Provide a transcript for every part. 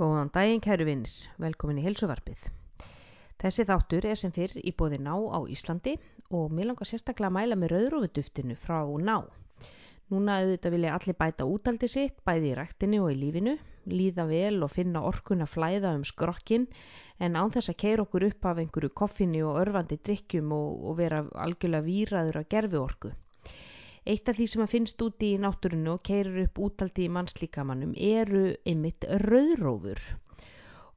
Góðan daginn kæru vinnir, velkomin í helsuvarpið. Þessi þáttur er sem fyrr í bóði ná á Íslandi og mér langar sérstaklega að mæla með rauðrófuduftinu frá ná. Núna auðvitað vilja allir bæta útaldi sitt, bæði í rættinni og í lífinu, líða vel og finna orkun að flæða um skrokkin en án þess að keira okkur upp af einhverju koffinni og örfandi drikkjum og, og vera algjörlega výraður að gerfi orku. Eitt af því sem að finnst úti í náttúrunu og keirir upp útaldi í mannslíkamannum eru einmitt rauðrófur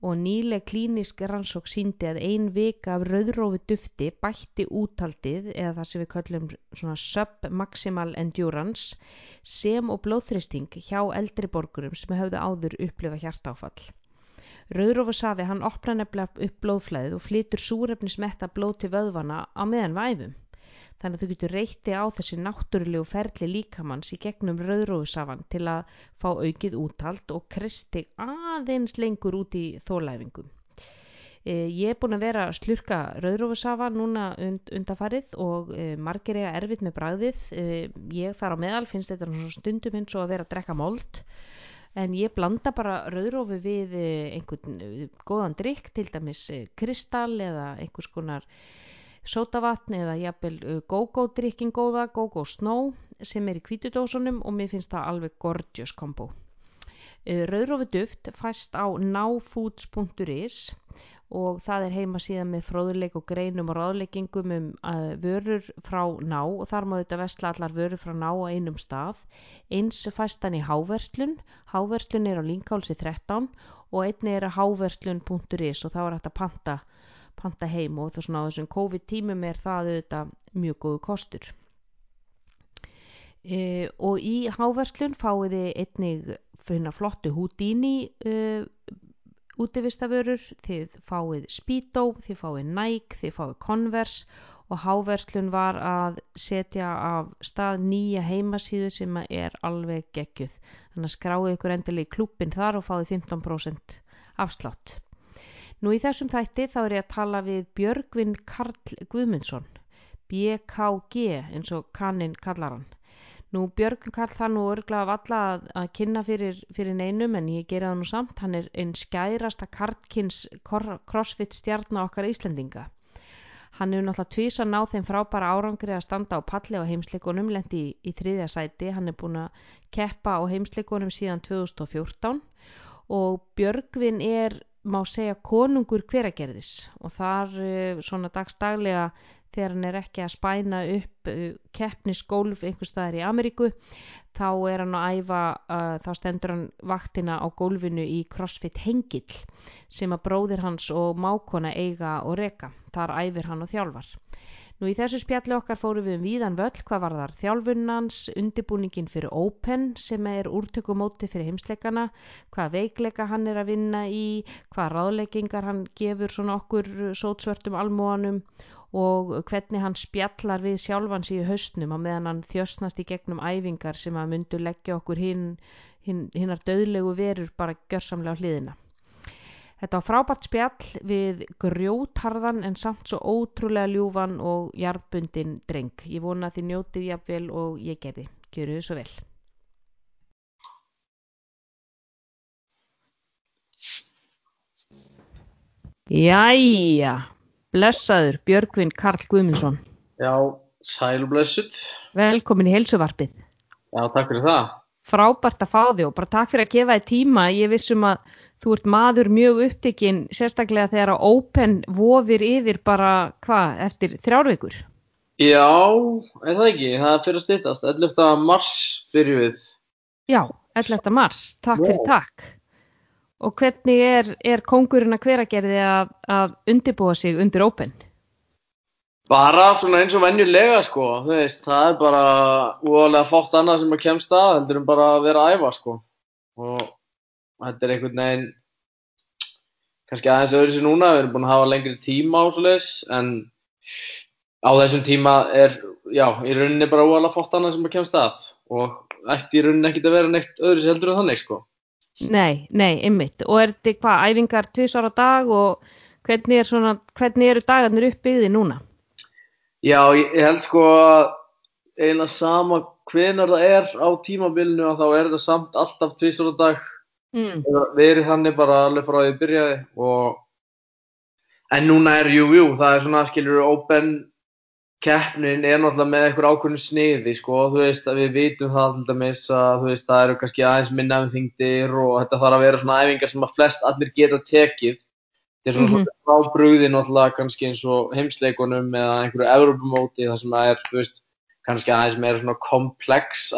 og nýleg klínisk rannsók síndi að ein vika af rauðrófu dufti bætti útaldið eða það sem við kallum svona submaximal endurance sem og blóðþristing hjá eldri borgurum sem hefðu áður upplifa hjartáfall. Rauðrófu safi hann opna nefnilega upp blóðflæðið og flytur súrefnismetta blóð til vöðvana á meðan væfum þannig að þú getur reyti á þessi náttúrulegu ferli líkamanns í gegnum rauðrófusafan til að fá aukið úttalt og kristi aðeins lengur út í þólæfingum. E, ég er búin að vera að slurka rauðrófusafa núna und, undafarið og e, margir er erfitt með bræðið. E, ég þar á meðal finnst þetta stundum eins og að vera að drekka mold en ég blanda bara rauðrófu við e, einhvern e, góðan drikk, til dæmis e, kristall eða einhvers konar sótavatn eða jafnvel uh, go-go drikking góða, go-go snow sem er í kvítudósunum og mér finnst það alveg gorgeous kombo. Uh, Rauðrófi duft fæst á náfoods.is og það er heima síðan með fróðuleik og greinum og ráðleggingum um uh, vörur frá ná og þar má þetta vestla allar vörur frá ná á einum stað. Eins fæst hann í háverslun, háverslun er á Linkálsi 13 og einni er á háverslun.is og þá er hægt að panta panta heim og það svona á þessum COVID tímum er það auðvitað mjög góðu kostur. E, og í háverslun fáið þið einnig fyrir flottu Houdini e, útivistaförur, þið fáið Speedo, þið fáið Nike, þið fáið Converse og háverslun var að setja af stað nýja heimasíðu sem er alveg geggjuð. Þannig að skráið ykkur endilega í klúpin þar og fáið 15% afslátt. Nú í þessum þætti þá er ég að tala við Björgvin Karl Guðmundsson, BKG eins og kannin kallar hann. Nú Björgvin Karl það nú örglega af alla að, að kynna fyrir, fyrir neinum en ég gera það nú samt, hann er einn skærasta kartkins crossfit stjarnar okkar Íslendinga. Hann hefur náttúrulega tvís að ná þeim frábæra árangri að standa á palli á heimsleikunum, lendi í, í þriðja sæti, hann er búin að keppa á heimsleikunum síðan 2014 og Björgvin er má segja konungur hveragerðis og þar eh, svona dagstaglega þegar hann er ekki að spæna upp eh, keppnisgólf einhver staðar í Ameríku þá er hann að æfa, uh, þá stendur hann vaktina á gólfinu í CrossFit Hengill sem að bróðir hans og mákona eiga og reka, þar æfir hann og þjálfar. Nú í þessu spjalli okkar fórum við um víðan völl hvað var þar þjálfunans, undibúningin fyrir Open sem er úrtökumóti fyrir heimsleikana, hvað veikleika hann er að vinna í, hvað ráðleikingar hann gefur svona okkur sótsvörtum almóanum og hvernig hann spjallar við sjálfans í haustnum á meðan hann þjösnast í gegnum æfingar sem að myndu leggja okkur hinn hin, hinnar döðlegu verur bara gjörsamlega á hliðina. Þetta var frábært spjall við grjótarðan en samt svo ótrúlega ljúfan og jarðbundin dreng. Ég vona að þið njótið jafnvel og ég gerði. Gjöru þið svo vel. Jæja, blessaður Björgvin Karl Guðmundsson. Já, sæl og blessuð. Velkomin í helsuvarpið. Já, takk fyrir það. Frábært að fá þig og bara takk fyrir að gefa þig tíma. Ég vissum að þú ert maður mjög upptikinn sérstaklega þegar að Open vofir yfir bara hvað eftir þrjárveikur Já, er það ekki? Það er fyrir að stýttast 11. mars byrju við Já, 11. mars, takk wow. fyrir takk og hvernig er, er kongurinn að hveragerði að, að undibúa sig undir Open? Bara svona eins og venjulega sko, þú veist, það er bara úalega fótt annað sem að kemst að heldur um bara að vera að æfa sko og þetta er einhvern veginn kannski aðeins öðru sér núna, við erum búin að hafa lengri tíma á svo leiðis en á þessum tíma er, já, í rauninni bara óalega fótt annað sem að kemst að og ekki í rauninni ekkit að vera neitt öðru sér heldur en þannig sko. Nei, nei, ymmit og er þetta hvað, æfingar tviðsvara dag og hvernig, er svona, hvernig eru dagarnir uppbyggði núna? Já, ég held sko að eina sama hvenar það er á tímabilinu og þá er þetta samt alltaf tviðsvara dag mm, verið þannig bara alveg frá því að byrjaði og en núna er jú, jú, það er svona skilur open keppnin er náttúrulega með einhver ákveðnu sniði sko, þú veist að við vitum það til dæmis að þú veist það eru kannski aðeins minna um þingdir og þetta þarf að vera svona æfingar sem að flest allir geta tekið. Þetta er svona Mhm. svona frá brugði náttúrulega kannski eins og heimsleikunum eða einhverju Evrópumóti það sem að er, þú veist, kannski aðeins meira svona komplex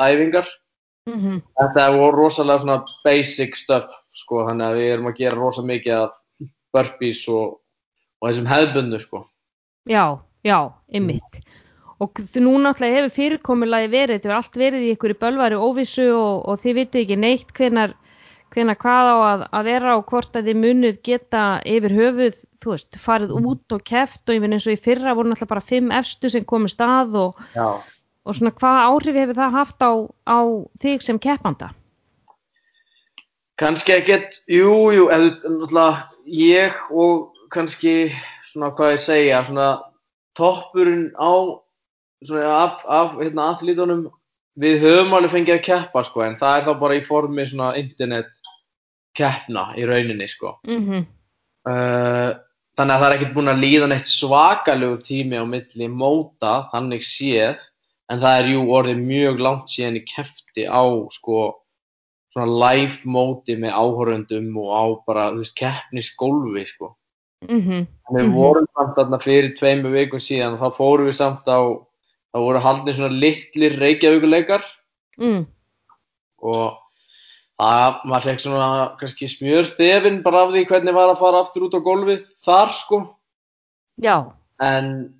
æfingar mhm, Þetta er rosalega svona basic stuff sko, þannig að við erum að gera rosa mikið af burpees og, og þessum hefðbundu sko. Já, já, ymmit. Og þ- nú náttúrulega hefur fyrirkomulagi verið, þetta hefur allt verið í í bölvari óvissu og, og þið vitið ekki neitt hvenar, hvenar hvað á að, að vera og hvort að þið munuð geta yfir höfuð, þú veist, farið út og keft og ég finn eins og í fyrra voru náttúrulega bara fimm efstu sem komu stað og, Já. Og svona hvað áhrif hefur það haft á, á þig sem keppanda? Kannski ekkert, jú, jú, eða náttúrulega ég og kannski svona hvað ég segja, svona toppurinn á svona af, af hérna aðlítunum við höfum alveg fengið að keppa sko en það er þá bara í formi svona internet keppna í rauninni sko. Mm Uh, þannig að það er ekkert búin að líða neitt svakalegur tími á milli móta, þannig séð, en það er jú orðið mjög langt síðan í kefti á sko svona live móti með áhöröndum og á bara, þú veist, keppnisgólfi sko. -hmm. En við vorum samt þarna fyrir tveimu vikum síðan og þá fórum við samt á, þá voru haldnir svona litlir reykjavíkuleikar mm, og það, maður fekk svona kannski smjörþefin bara af því hvernig var að fara aftur út á gólfið þar sko. Já, En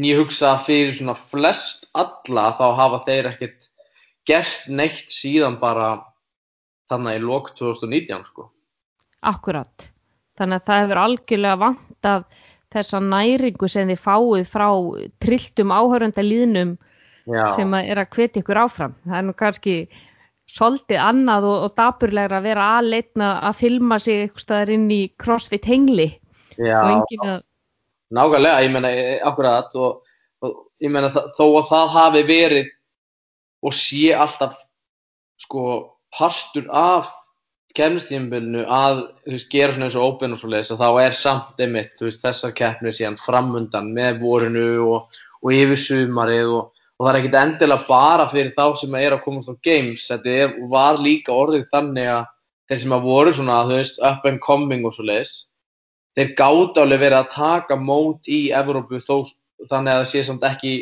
ég hugsa að fyrir svona flest alla þá hafa þeir ekkert gert neitt síðan bara þannig í lok 2019 sko. akkurat. Þannig að það hefur algjörlega vantað þessa næringu sem þið fáið frá trilltum áhörunda líðnum Já, sem að er að hvetja ykkur áfram. Það er nú kannski svolítið annað og, og dapurlegra að vera aðleitna að filma sig eitthvað inn í crossfit hengli já, og engin að, nákvæmlega, ég meina e- akkurat og, og ég meina þa- þó að það hafi verið og sé alltaf sko partur af kemnistímbilinu að þú veist, gera svona eins og open og svo leiðis að þá er samt einmitt þú veist, þessar keppnir síðan framundan með vorinu og, og yfir sumarið og, og það er ekkit endilega bara fyrir þá sem er að komast á games. Þetta er, var líka orðið þannig að þeir sem að voru svona þú veist, up and coming og svo leiðis þeir gátt alveg verið að taka mót í Evrópu þó þannig að það sé samt ekki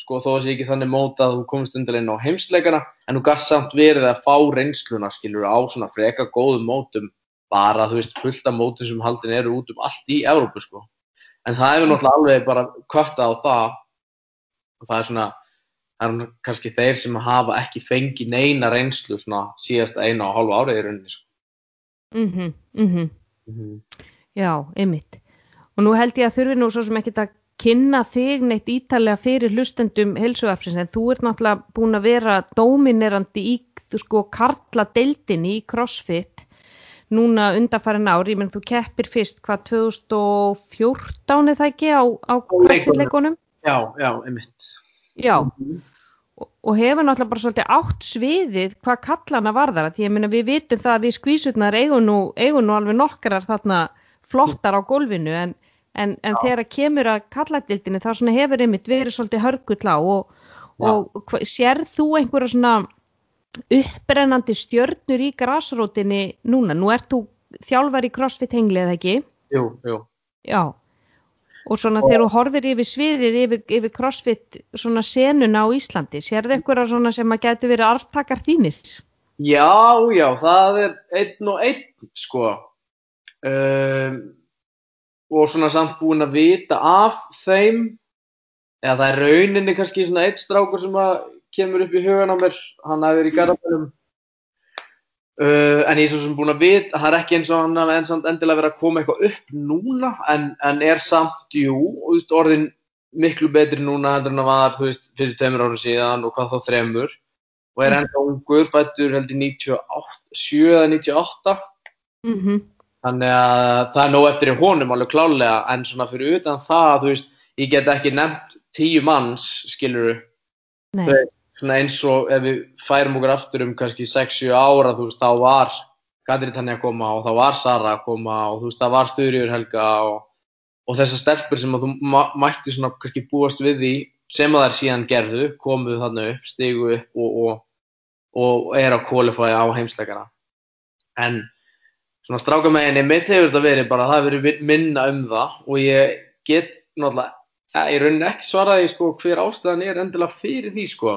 sko þó að það sé ekki þannig mót að þú komist undir inn á heimsleikana en þú gast samt verið að fá reynsluna skilur á svona freka góðum mótum bara þú veist fullt af mótum sem haldin eru út um allt í Evrópu sko en það hefur náttúrulega alveg bara köttað á það og það er svona það er kannski þeir sem hafa ekki fengið neina reynslu svona síðasta eina og hálfa árið í rauninni sko. mhm, mhm, Mhm. Já, einmitt. Og nú held ég að þurfi nú svo sem ekkert að kynna þig neitt ítalega fyrir hlustendum heilsuarpsins en þú ert náttúrulega búin að vera dóminerandi í sko karla deildinni í CrossFit núna undanfærin ár, ég menn þú keppir fyrst hvað 2014 er það ekki á, á CrossFit leikunum? Já, já, einmitt Já, og, og hefur náttúrulega bara svolítið átt sviðið hvað kallana varðar, því ég meina við vitum það að við skvísutnar eigum nú, eigum nú alveg nokkrar þarna flottar á gólfinu en, en, en þegar að kemur að kalladildinni þá hefur einmitt verið svolítið hörgull á og, og sér þú einhverja svona upprennandi stjörnur í grasrótinni núna, nú ert þú þjálfar í CrossFit hengli eða ekki? Jú, jú Já, og svona þegar þú horfir yfir sviðið yfir, yfir crossfit svona senuna á Íslandi, sérðu einhverja svona sem að getur verið arftakar þínir? Já, já, það er einn og einn, sko. Um, og svona samt búin að vita af þeim, eða það er rauninni kannski svona einn strákur sem að kemur upp í hugan á mér, hann hafi verið í garðabænum. Uh, en ég er svo sem búin að vita, það er ekki eins og hann samt endilega verið að koma eitthvað upp núna, en, en er samt, jú, veist, orðin miklu betri núna heldur en að var, þú veist, fyrir tveimur árum síðan og hvað þá þremur og er ennþá ungur, fættur held í 97 eða 98 Mm -hmm. Þannig að það er nóg eftir í honum alveg klálega en svona fyrir utan það, þú veist ég get ekki nefnt tíu manns skiluru, svona eins og ef við færum okkur aftur um kannski 6-7 ára, þú veist, þá var Katri Tanja að koma og það var Sara að koma og þú veist það var Þurriur Helga og, og þessar stelpur sem að þú mætti svona kannski búast við því sem að þær síðan gerðu, komuðu þarna upp, stigu upp og, og, og er að kvalifæja á heimsleikana. En svona strákameginni mitt hefur þetta verið bara að það hefur verið minna um það og ég get náttúrulega, ég raunin ekki svaraði sko hver ástæðan er endilega fyrir því sko.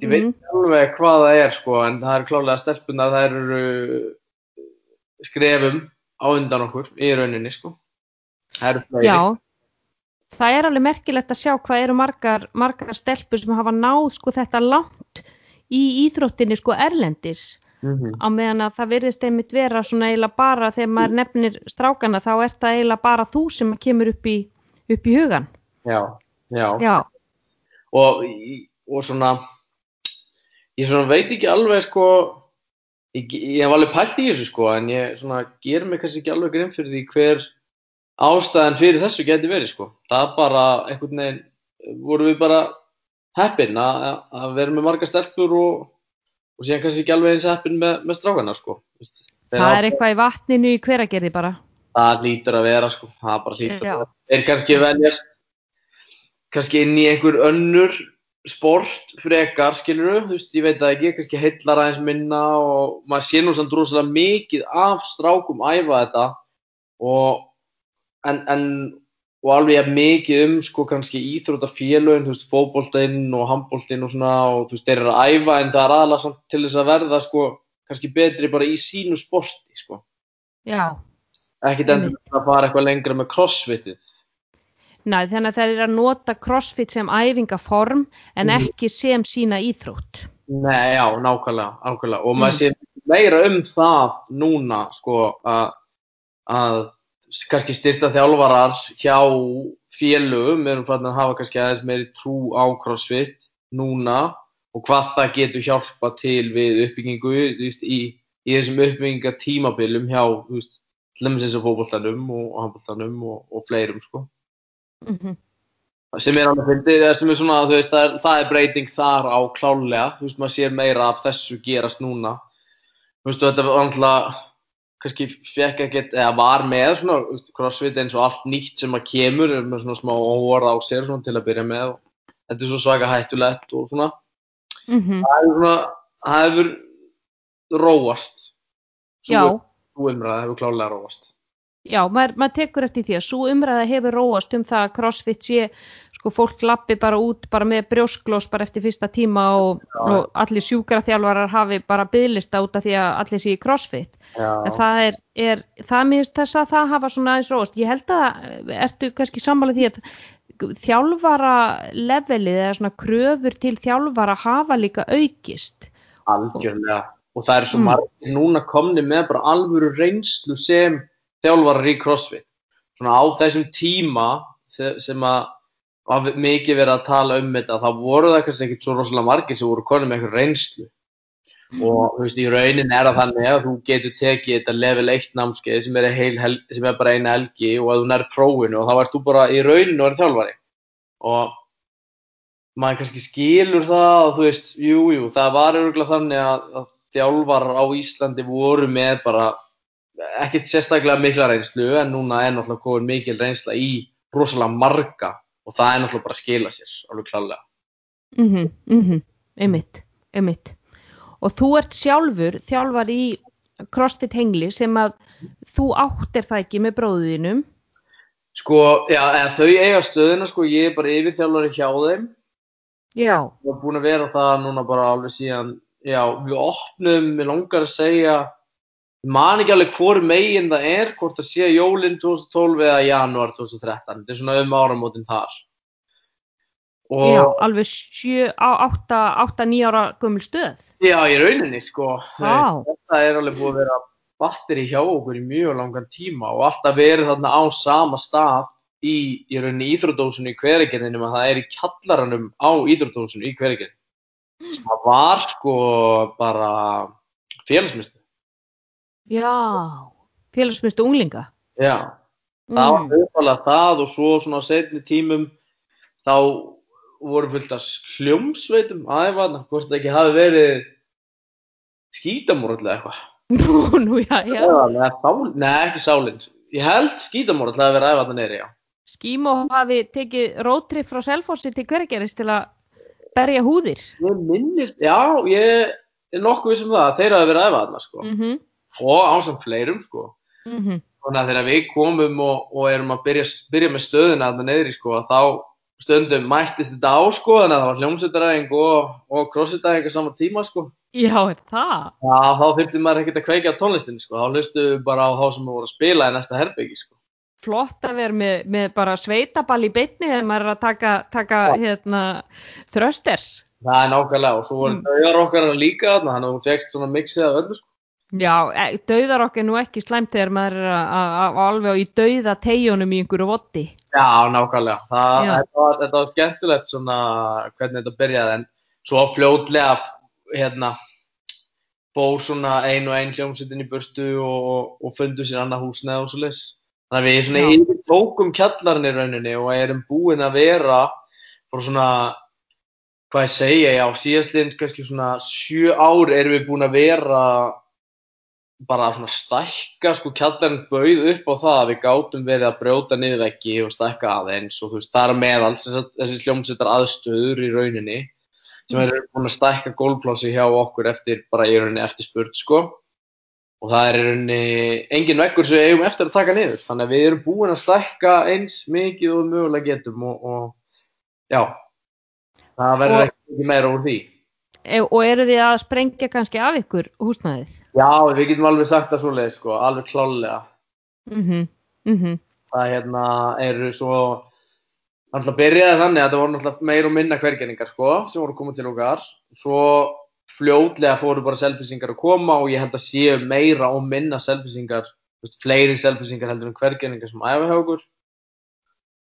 Ég veit ekki alveg hvað það er sko en það eru klálega stelpunar, það eru skrefum á undan okkur í rauninni sko. Það. Já, það er alveg merkilegt að sjá hvað eru margar, margar stelpur sem hafa náð sko þetta langt í íþróttinni sko erlendis Mm -hmm. á meðan að það virðist einmitt vera svona eiginlega bara þegar maður nefnir strákana þá er það eiginlega bara þú sem kemur upp í, upp í hugan. Já, já. Já, Og, og svona, ég svona veit ekki alveg sko, ég, ég hef alveg pælt í þessu sko, en ég svona ger mig kannski ekki alveg grein fyrir því hver ástæðan fyrir þessu geti verið sko. Það bara einhvern veginn, vorum við bara heppin að vera með marga stelpur og, og síðan kannski ekki alveg eins heppin með, með strákana sko. Þeir það er eitthvað í vatninu í hveragerði bara. Það lítur að vera sko, það bara lítur Já. að vera. Þeir kannski veljast kannski inn í einhver önnur sport frekar, skilur þú veist, ég veit það ekki, kannski heillar aðeins minna og maður sé nú samt rosalega mikið af strákum æfa þetta og en, en og alveg jafn mikið um sko kannski íþrótafélögin, þú veist, fótboltinn og handboltinn og svona og þú veist, þeir eru að æfa en það er aðalega samt til þess að verða sko kannski betri bara í sínu sporti sko Já, ekkit endur að fara eitthvað lengra með crossfitið Næ, þannig að það er að nota crossfit sem æfingaform en Mhm. ekki sem sína íþrótt. Nei, já, nákvæmlega, nákvæmlega og maður Mm. sé meira um það núna sko að að kannski styrta þjálfarar hjá félögum. Erum fann að hafa kannski aðeins meiri trú á crossfit núna og hvað það getur hjálpa til við uppbyggingu veist, í, í þessum uppbyggingatímabilum hjá eins og fótboltanum og handboltanum og, og fleirum sko. Mm sem er alveg fyndið, sem er svona, veist, það er, það er breyting þar á klálega, þú veist, maður sér meira af þessu gerast núna. Þú veist, þetta var alltaf, kannski fekk ekkert, eða var með svona, þú crossfit eins og allt nýtt sem að kemur, með svona smá óvara á sér svona til að byrja með og þetta er svo svaka hættulegt og svona. -hmm. Það er svona, það hefur róast. Já, Sú umræða hefur klálega róast. Já, maður, maður tekur eftir því að svo umræða hefur róast um það að crossfit sé, sko, fólk lappi bara út bara með brjósklós bara eftir fyrsta tíma og, og allir sjúkraþjálfarar hafi bara byðlista út af því að allir sé í crossfit. En það er, er það minnst þess að það hafa svona aðeins róast. Ég held að, ertu kannski sammála því að þjálfara levelið eða svona kröfur til þjálfara hafa líka aukist. Algjörlega. Og það eru svo Mm. margir núna komni með bara alvöru reynslu sem þjálfarar í CrossFit. Svona á þessum tíma sem að var mikið verið að tala um þetta, þá voru það kannski ekkert svo rosalega margir sem voru konið með eitthvað reynslu. Og þú veist, í raunin er það þannig að þú getur tekið þetta level 1 námskeið sem er, heil, sem er bara eina helgi og að þú nær prófinu og þá ert þú bara í rauninu og er þjálfari. Og maður kannski skilur það og þú veist, jú, jú, það var örgulega þannig að, að þjálfarar á Íslandi voru með bara ekkert sérstaklega mikla reynslu en núna er náttúrulega komin mikil reynsla í rosalega marga og það er náttúrulega bara að skila sér, alveg klálega. Mhm, mhm, einmitt, einmitt. Og þú ert sjálfur þjálfar í CrossFit hengli sem að þú áttir það ekki með bróðinum. Sko, já, þau eiga stöðuna, sko, ég er bara yfirþjálfari hjá þeim Já. og búin að vera það núna bara alveg síðan, já, við opnum, mér langar að segja, ég man ekki alveg hvori megin það er, hvort það sé jólinn 2012 eða janúar 2013, þetta er svona um áramótin þar. Og, Já, alveg sjö, á, átta, átta, nýja ára gömul stöð. Já, í rauninni sko. Vá. Þetta er alveg búið að vera batteri hjá okkur í mjög langan tíma og alltaf verið þarna á sama stað í, í rauninni íþrótósinu í hveragerðinum að það er í kjallaranum á íþrótósinu í hveragerðinu. Það var sko bara félagsmyndstu. Já, félagsmyndu unglinga. Já, það var Mm. uppalað það og svo svona setni tímum þá voru fullt af hljómsveitum aðeins hvort það ekki hafi verið skítamúrall eða eitthvað. Nú, nú, já, já. Eða, Nei, sál, nei, ekki sálinn. Ég held skítamór ætlaði að vera að æfa þarna niðri, já. Skímó hafi tekið rótrip frá Selfossi til Hvergeris til að berja húðir. Ég minnist, já, ég er nokkuð vissum það að þeir hafa verið að æfa þarna, sko. Mm -hmm. Og ásamt fleirum, sko. Mm Þannig að þegar við komum og, og erum að byrja, byrja með stöðuna þarna niðri, sko, þá stundum mættist þetta á, sko, þannig að það var hljómsveitaræðing og, og crossfitæðing á sama tíma, sko. Já, er það? Já, þá þurfti maður ekkert að kveikja á tónlistinni, sko. Þá hlustuðu við bara á þá sem voru að spila í næsta herbyggi, sko. Flott að vera með, með bara sveitaball í beinni þegar maður er að taka, taka hérna, þrösters. Það er nákvæmlega og svo voru Mm. dauðar okkar líka þannig að hún fegst svona mixið af öllu, sko. Já, e, dauðar okkur nú ekki slæmt þegar maður er að, alveg í dauða tegjunum í einhverju votti. Já, nákvæmlega. Það, Já. þetta, þetta var skemmtilegt svona hvernig þetta byrjaði en svo fljótlega hérna fór svona ein og ein hljómsveitin í burtu og, og, fundu sér annað húsnæð og svo leys. Þannig að við svona yfir tókum kjallarinn í rauninni og erum búin að vera bara svona, hvað ég segja, já, síðastlind kannski svona sjö ár erum við búin að vera bara svona stækka, sko kjallarinn bauð upp á það að við gátum verið að brjóta niður veggi og stækka aðeins og þú veist, það er meðal þessi hljómsveitar aðstöður í rauninni sem eru búin að stækka gólplássi hjá okkur eftir, bara í rauninni eftir spurt, sko. Og það er í rauninni engin veggur sem við eigum eftir að taka niður. Þannig að við erum búin að stækka eins mikið og mögulega getum og, og já það verður ekki meira úr því. E, og eru þið að sprengja kannski af ykkur húsnæðið? Já, við getum alveg sagt það svoleið, sko, alveg klálega Mhm, mhm, það hérna eru svo náttúrulega byrjaði þannig að það voru náttúrulega meir og minna hvergeningar sko sem voru komið til okkar. Svo fljótlega fóru bara selfisingar að koma og ég held að séu meira og minna selfisingar fleiri selfisingar heldur en hvergeningar sem æfa hjá okkur.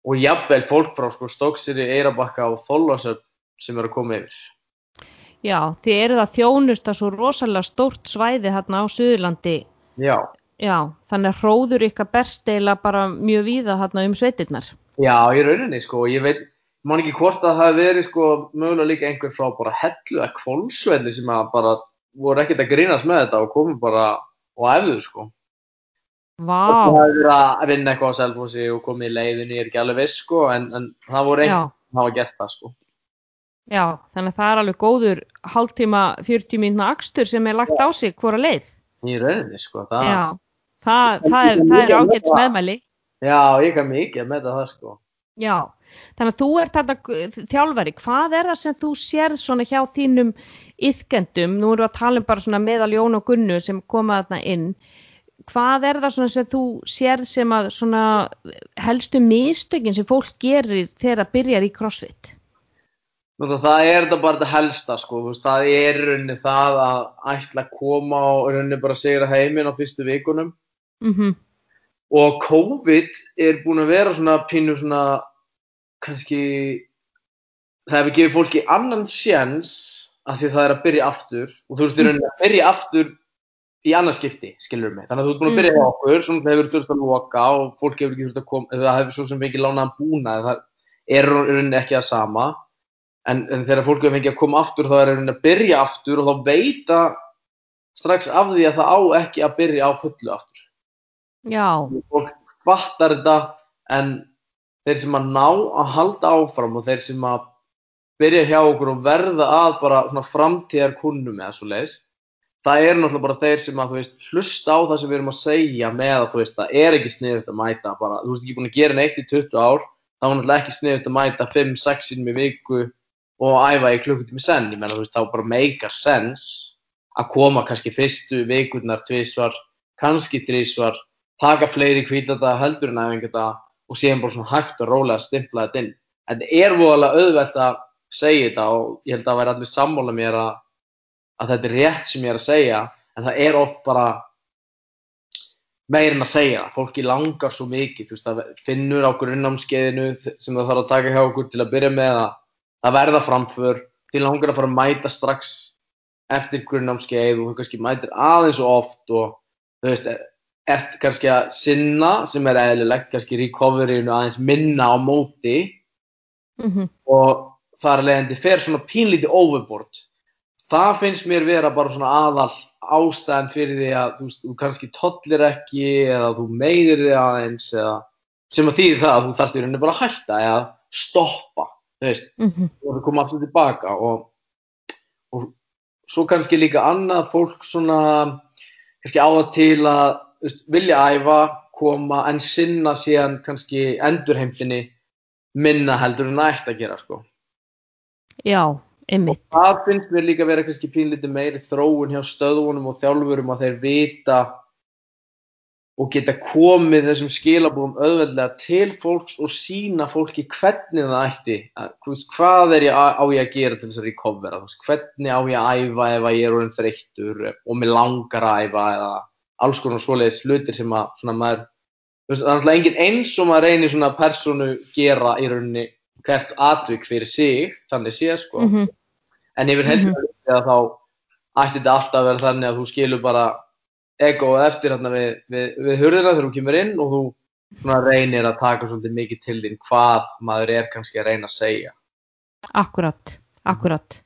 Og jafnvel fólk frá sko Stóksiri, Eirabakka og Þólasöp sem eru að koma yfir Já, þið eruð að þjónusta svo rosalega stórt svæði hérna á Suðurlandi. Já, Já, þannig að hróður ykkar berst eiginlega bara mjög víða hérna um sveitirnar. Já, í rauninni sko, ég veit, man ekki hvort að það verið sko mögulega líka einhver frá bara hellu eða kvolsvelli sem að bara voru ekkert að grínast með þetta og komu bara og æfðu sko. Og Vá, það hefði verið að vinna eitthvað á Selfossi og komið í leiðinni, ég er ekki alveg viss sko, en, en það voru einhver sem hafa gert það sko. Já, þannig að það er alveg góður hálftíma, 40 mínúna akstur sem er lagt á sig hvora leið. Í rauninni sko, það, Já, það, það er, það er ágætt meðmæli. já, ég kann mikið meta það sko. Já, þannig að þú ert þetta þjálfari, hvað er það sem þú sérð svona hjá þínum yðkendum, nú erum við að tala um bara svona meðal Jón og Gunnu sem koma þarna inn, hvað er það svona sem þú sérð sem að svona helstu mistökin sem fólk gerir þegar það byrjar í crossfit? Það er þetta bara þetta helsta sko, það er rauninni það að ætla að koma og rauninni bara segra heiminn á fyrstu vikunum. Mm og COVID er búin að vera svona pínu svona kannski það hefur gefið fólki annan séns af því að það er að byrja aftur og þú veist í rauninni að byrja aftur í annarskipti, skilur mig. Þannig að þú ert búin að byrja hjá okkur, svona hefur þurft að loka og fólk hefur ekki þurft að koma það hefur svo sem fengið lánaðan búna það er rauninni ekki það sama en, en þegar fólk hefur fengið að koma aftur þá er rauninni að byrja aftur og þá veita strax af því að það á ekki að byrja á fullu aftur. Já, fólk fattar þetta en þeir sem að ná að halda áfram og þeir sem að byrja hjá okkur og verða að bara svona framtíðar kunnum eða svo leiðis það er náttúrulega bara þeir sem að veist hlusta á það sem við erum að segja með að veist það er ekki sniðut að mæta bara, þú veist ekki búin að gera neitt í 20 ár þá er náttúrulega ekki sniðut að mæta 5-6 sinum í viku og æfa í klukkutími senn ég menna þú veist þá bara meikar sens að koma kannski fyrstu vikurnar tvisvar, kannski þrísvar taka fleiri kvíldata heldur en æfingata og síðan bara svona hægt og rólega stimpla þetta inn. Þetta er voðalega auðvelt að segja þetta og ég held að væri allir sammála mér að, að þetta er rétt sem ég er að segja en það er oft bara meirinn að segja það. Fólki langar svo mikið, þú veist, það finnur á grunnnámskeiðinu sem það þarf að taka hjá okkur til að byrja með að það verða framför, til langar að fara að mæta strax eftir grunnnámskeið og þú kannski mætir aðeins og oft og þú veist, ert kannski að sinna sem er eðlilegt, kannski recoveryinu aðeins minna á móti. Mm og þar leðandi fer svona pínlítið overboard. Það finnst mér vera bara svona aðal ástæðan fyrir því að þú, þú kannski tollir ekki eða þú meiðir þig aðeins eða sem að þýði það að þú þarfst í rauninni bara að hætta eða stoppa, þú veist, mhm, og þú koma aftur tilbaka og, og svo kannski líka annað fólk svona kannski á það til að veist, vilja æfa, koma en sinna síðan kannski endurheimtinni minna heldur en það ætti að gera sko. já, einmitt, Það finnst mér líka vera kannski pínlítið meiri þróun hjá stöðunum og þjálfurum að þeir vita og geta komið þessum skilabúðum auðveldlega til fólks og sína fólki hvernig það ætti, að, hvað er ég á ég að gera til þess að recovera, hvernig á ég að æfa ef að ég er orðin þreyttur og mér langar að æfa eða alls konar svoleiðis hlutir sem að svona maður, það er náttúrulega engin eins og maður reynir svona personu gera í rauninni hvert atvik fyrir sig, þannig séð sko. mhm, En yfir helgina mm -hmm. þá ætti þetta alltaf að vera þannig að þú skilur bara egoið eftir hérna við, við, við hurðina þegar þú kemur inn og þú svona reynir að taka svolítið mikið til þín hvað maður er kannski að reyna að segja. akkurat, akkurat.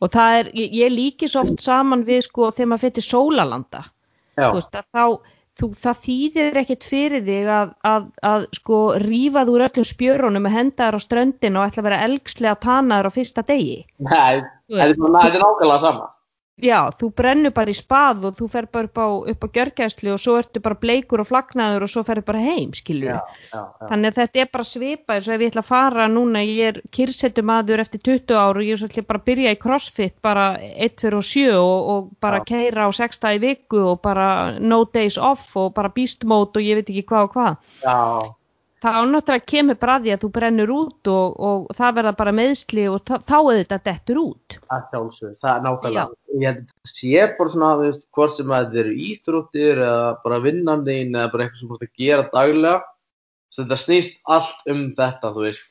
Og það er, ég, ég líki svo oft saman við sko þegar maður fyrir sólalanda. Já, þú veist að þá þú, það þýðir ekkert fyrir þig að, að, að sko rífa þú úr öllum spjörunum og henda þér á ströndin og ætla að vera elgslega tanaður á fyrsta degi nei, þetta er nákvæmlega sama. Já, þú brennur bara í spað og þú fer bara upp á, upp á gjörgæslu og svo ertu bara bleikur og flagnaður og svo ferðu bara heim já. þannig að þetta er bara svipað eins og ef ég ætla að fara núna, ég er kyrsetumadur eftir 20 ár og ég er svolítið bara að byrja í crossfit bara 1 fyrir og 7 og, og bara Já. keira á 6 dag í viku og bara no days off og bara beast mode og ég veit ekki hvað og hvað Já, þá náttúrulega kemur bara að því að þú brennur út og, og það verða bara meðsli og þá þá auðvitað dettur út að sjálfsög, það er nákvæmlega. Ég að þetta sé bara svona, veist, hvort sem að þetta eru íþróttir eða bara vinnan þín eða bara eitthvað sem þú að gera daglega. Så þetta snýst allt um þetta, þú veist.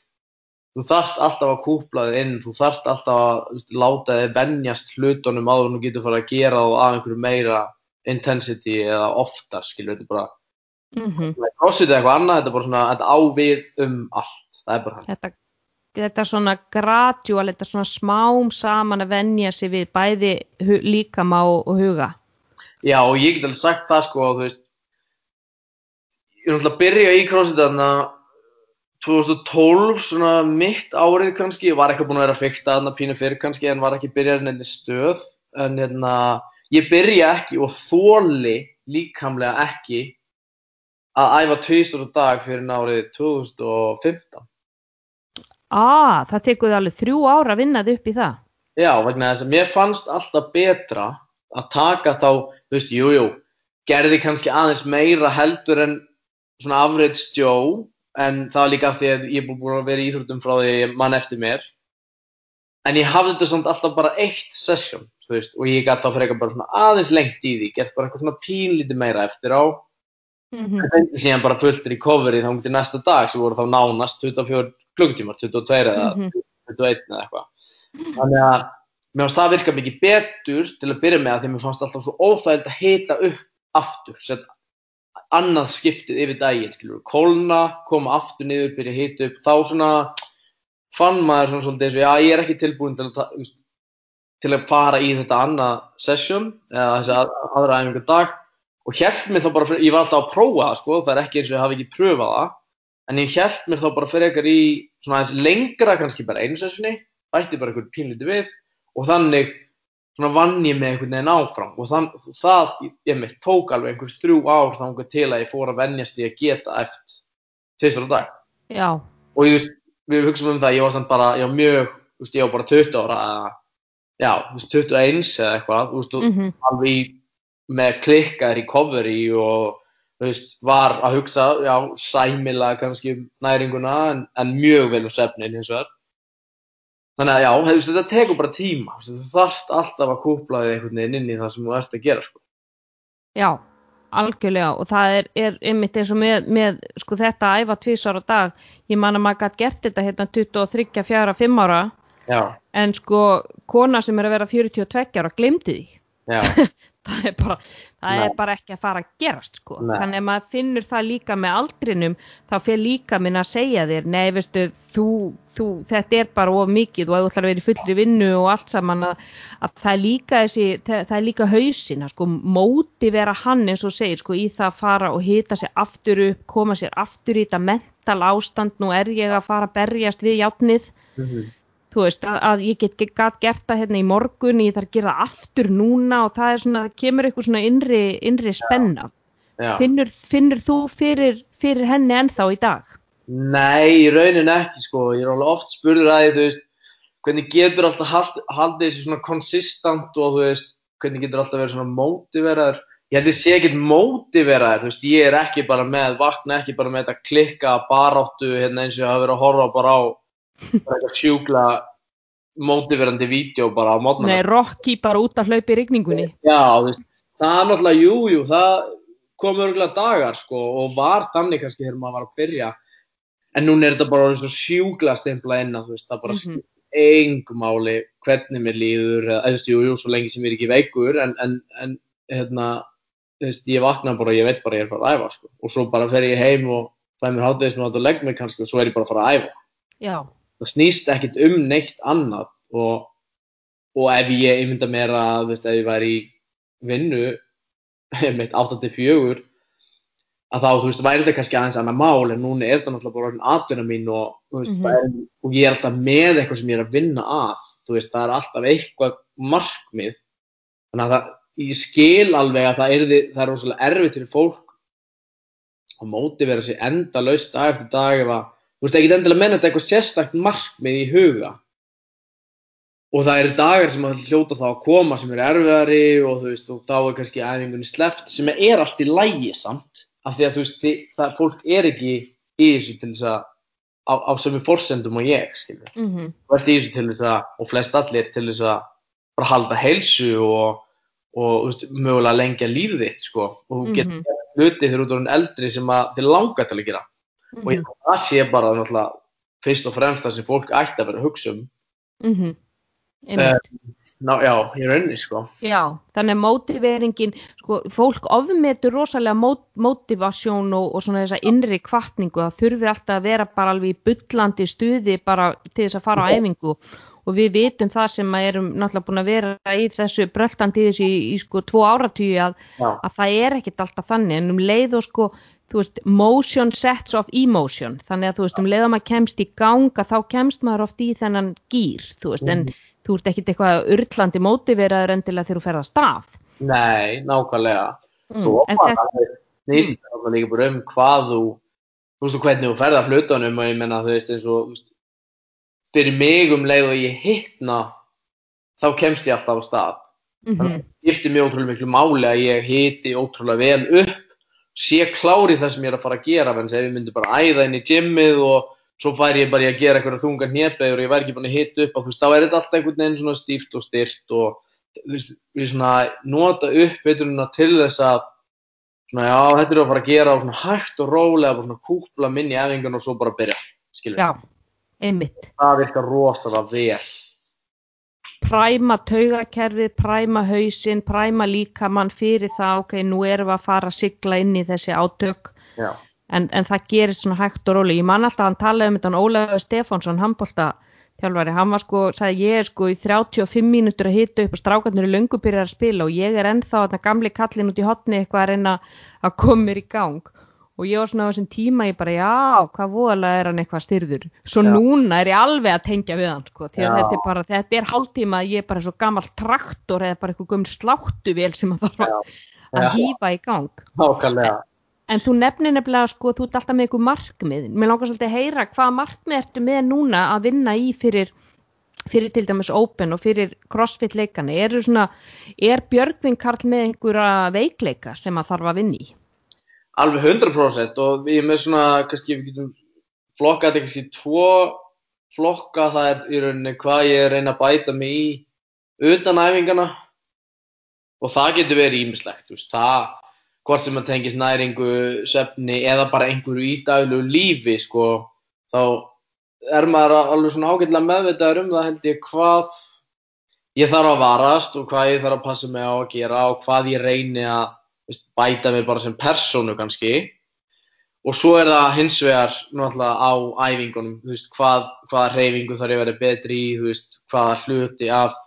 Þú þarft alltaf að kúpla þig inn, þú þarft alltaf að láta þig venjast hlutunum áður en þú getur fara að gera þá af einhverju meira intensity eða oftar, skilur þetta er bara. Mm Crossfit eða eitthvað annað, þetta er bara svona, þetta á við um allt. Það er bara hann. þetta, þetta svona gradual, þetta svona smám saman að venja sig við bæði líkama og, huga Já, og ég get alveg sagt það sko, þú veist, ég er náttúrulega að byrja í CrossFit þarna 2012, svona mitt árið kannski, ég var eitthvað búinn að vera að fykta þarna pínu fyrir kannski, en var ekki byrjar nefnir stöð, en hérna, ég byrja ekki og þóli líkamlega ekki að æfa tvistur á dag fyrir árið 2015. ah, það tekur þið alveg þrjú ára að vinna þið upp í það Já, vegna þess að mér fannst alltaf betra að taka þá, þú veist, jú, jú, gerði kannski aðeins meira heldur en svona average Joe, en það var líka því að ég er búin að vera í íþróttum frá því mann eftir mér. En ég hafði þetta samt alltaf bara eitt session, þú veist, og ég gæti þá frekar bara svona aðeins lengt í því, gert bara eitthvað svona pínlítið meira eftir á. Mm -hmm. En fengi síðan bara fullt recovery þá til næsta dag sem voru þá nánast 24 klukkutímar, 22 eða Mhm. 21 eða eitthvað. Þannig að mér fannst það virka mikið betur til að byrja með að því mér fannst alltaf svo óþægild að hita upp aftur, set annað skiptið yfir daginn, skilur, kólna, koma aftur niður, byrja að hita upp, þá svona fann maður svona svolítið eins og já, ég er ekki tilbúin til að, til að fara í þetta annað session eða þessi að, aðra æfingu dag og hjælt mér þá bara, fyrir, ég var alltaf að prófa það sko, það er ekki eins og ég hafi ekki pröfað það. En ég hjælt mér þá bara fyrir eitthvað í svona aðeins lengra kannski bara einu sessioni bætti bara eitthvað pínlítið við og þannig svona vann ég með einhvern veginn áfram. Og þann, það, ég mitt, tók alveg einhvers þrjú ár þangar til að ég fór að venjast í að geta eftir tvisar á dag. Já, og ég veist, við hugsaum um það, ég var samt bara, ég var mjög, veist, ég var bara 20 ára já, þú veist, 21 eða eitthvað, veist, mm alveg í, með klikka recovery og þú veist, var að hugsa, já, sæmilega kannski næringuna en, en mjög vel um svefnin hins vegar. Þannig að já, veist, þetta tekur bara tíma, þú þarft alltaf að kúpla þig einhvern veginn inn í það sem þú ert að gera, sko. já, algjörlega og það er, er einmitt eins og með, með sko þetta að æfa tvisar á dag. Ég man að maður gætt gert þetta hérna 23, 4, 5 ára. Já, en sko kona sem er að vera 42 ára glemdi því það er bara, það er bara ekki að fara að gerast sko. Þannig að maður finnur það líka með aldrinum þá fyrir líka minn að segja þér nei veistu, þú, þú, þetta er bara of mikið og þú ætlar að vera í fullri vinnu og allt saman að, að það er líka þessi, það, það er líka hausin að sko móti vera hann eins og segir sko í það að fara og hita sér aftur upp, koma sér aftur í þetta mental ástand, nú er ég að fara að berjast við játnið þú veist, að, að ég get, gat gert það hérna í morgun, ég þarf að gera aftur núna og það er svona, það kemur eitthvað svona innri, innri spenna. Já. Finnur, finnur þú fyrir, fyrir henni ennþá í dag? Nei, í raunin ekki sko, ég er alveg oft spurður að þú veist, hvernig getur alltaf hald, haldið þessu svona konsistant og þú veist, hvernig getur alltaf verið svona mótiveraður. Ég held ég sé ekkert mótiveraður, þú veist, ég er ekki bara með, vakna ekki bara með þetta klikka baráttu hérna eins og ég hafa verið að horfa bara á bara eitthvað sjúkla mótiverandi vídeo bara á mótnana. Nei, Rocky bara út að hlaupa í rigningunni. Já, veist, það er náttúrulega, jú, jú, það kom örgulega dagar, sko, og var þannig kannski þegar maður var að byrja. En núna er þetta bara orðið svo sjúkla stimpla inn að, þú veist, það bara mm engum máli hvernig mér líður, eða, veist, jú, jú, svo lengi sem ég er ekki veikur, en, en, en hérna, veist, ég vakna bara og ég veit bara ég er að fara að æfa, sko. Og svo bara fer ég heim og fæ mér hátæðismat og legg mig kannski og svo er ég bara að fara að æfa. Já, Það snýst ekkit um neitt annað og, og ef ég mynda mér að, veist, ef ég væri í vinnu mitt 8-4 að þá, þú veist, væri þetta kannski aðeins annað mál en núna er þetta náttúrulega bara orðin atvinna mín og, veist, Mhm. það er, og ég er alltaf með eitthvað sem ég er að vinna að þú veist, það er alltaf eitthvað markmið þannig að það, ég skil alveg að það er, það er rosalega erfitt fyrir fólk að mótivera sig enda laust dag eftir dag ef að, þú veist, ekki endilega menna þetta eitthvað sérstakt markmið í huga. Og það eru dagar sem að hljóta þá að koma sem eru erfiðari og þú veist, og þá er kannski æfingunni sleft sem er allt í lægi samt. Af því að þú veist, það fólk er ekki í þessu til þess að á, á sömu forsendum og ég, skilur mm þú ert í þessu til þess að, og flest allir til þess að bara halda heilsu og, og veist, mögulega lengja líf þitt, sko, og þú getur Mhm. gert hluti þegar þú orðin eldri sem að þið langar til að gera og ég, það sé bara náttúrulega fyrst og fremst það sem fólk ætti að vera að hugsa um. Mm -hmm. Einmitt. Ná, já, í rauninni, sko. Já, þannig að mótiveringin, sko, fólk ofmetur rosalega mót, mótivasjón og, og svona þessa innri kvartningu, það þurfi alltaf að vera bara alveg í bullandi stuði bara til þess að fara á æfingu. Og við vitum það sem að erum náttúrulega búin að vera í þessu bröltandi þessu í, í sko tvo áratugju að, að það er ekkit alltaf þannig. En um leið og sko, þú veist, motion sets of emotion, þannig að þú veist, um leið að maður kemst í ganga þá kemst maður oft í þennan gýr, þú veist, en þú ert ekkit eitthvað urtlandi mótiveraður endilega þegar þú ferð að stað. nei, nákvæmlega. Mm, Svo en bara, þetta- það snýst þetta líka bara um hvað þú þú veist, hvernig þú ferða hlutunum og ég menna, þú veist, eins og fyrir mig um leið og ég hittna þá kemst ég alltaf á stað. Mhm, þannig að það skiptir mjög ótrúlega miklu máli að ég hiti ótrúlega vel upp sé klári það sem ég er að fara að gera en ef ég myndi bara æða inn í gymmið og svo færi ég bara í að gera eitthvað þunga hnébæður og ég væri ekki búin að hita upp þá er þetta alltaf einhvern veginn svona stíft og styrt og við svona nota uppbytununa til þess að svona, já, þetta er að fara að gera og svona hægt og rólega, bara svona kúpla minni efingun og svo bara byrja, skilur Já, einmitt. það virkar rosalega vel Præma taugakerfið, præma hausinn, præma líkamann fyrir það, ok, nú erum við að fara að sigla inn í þessi átök, en, en það gerir svona hægt og róli. Ég man alltaf að hann talaði um þetta Ólafur Stefánsson, handbólta þjálfari, hann var sko, sagði ég er sko í 35 mínútur að hita upp og strákarnir er löngu byrjar að spila og ég er ennþá þarna gamli kallin út í hotni eitthvað að reyna að koma mér í gang og ég var svona á þessum tíma ég bara já, hvað voðalega er hann eitthvað styrður svo Já. núna er ég alveg að tengja við hann sko, því að Já. þetta er bara, þetta er hálftíma að ég er bara svo gammal traktor eða bara eitthvað gömur sláttuvél sem að þarf að, hýfa í gang nákvæmlega En þú nefnir nefnilega sko, þú ert alltaf með ykkur markmið. Mér langar svolítið að heyra hvaða markmið ertu með núna að vinna í fyrir, fyrir til dæmis Open og fyrir CrossFit leikana. Er, svona, er Björgvin Karl með einhverja veikleika sem að þarf að vinna í? Alveg 100% og ég er með svona, kannski við getum flokkað þetta kannski tvo flokka, það er í rauninni hvað ég er reyna að bæta mig í utan æfingana og það getur verið ímislegt, það, hvort sem að tengist næringu, svefni eða bara einhverju í daglegu lífi, sko, þá er maður alveg svona ágætlega meðvitaður um það held ég hvað ég þarf að varast og hvað ég þarf að passa mig á að gera og hvað ég reyni að veist, bæta mig bara sem persónu kannski. Og svo er það hins vegar náttúrulega á æfingunum þú veist, hvað, hvaða reyfingu þarf ég að vera betri í þú veist, hvaða hluti af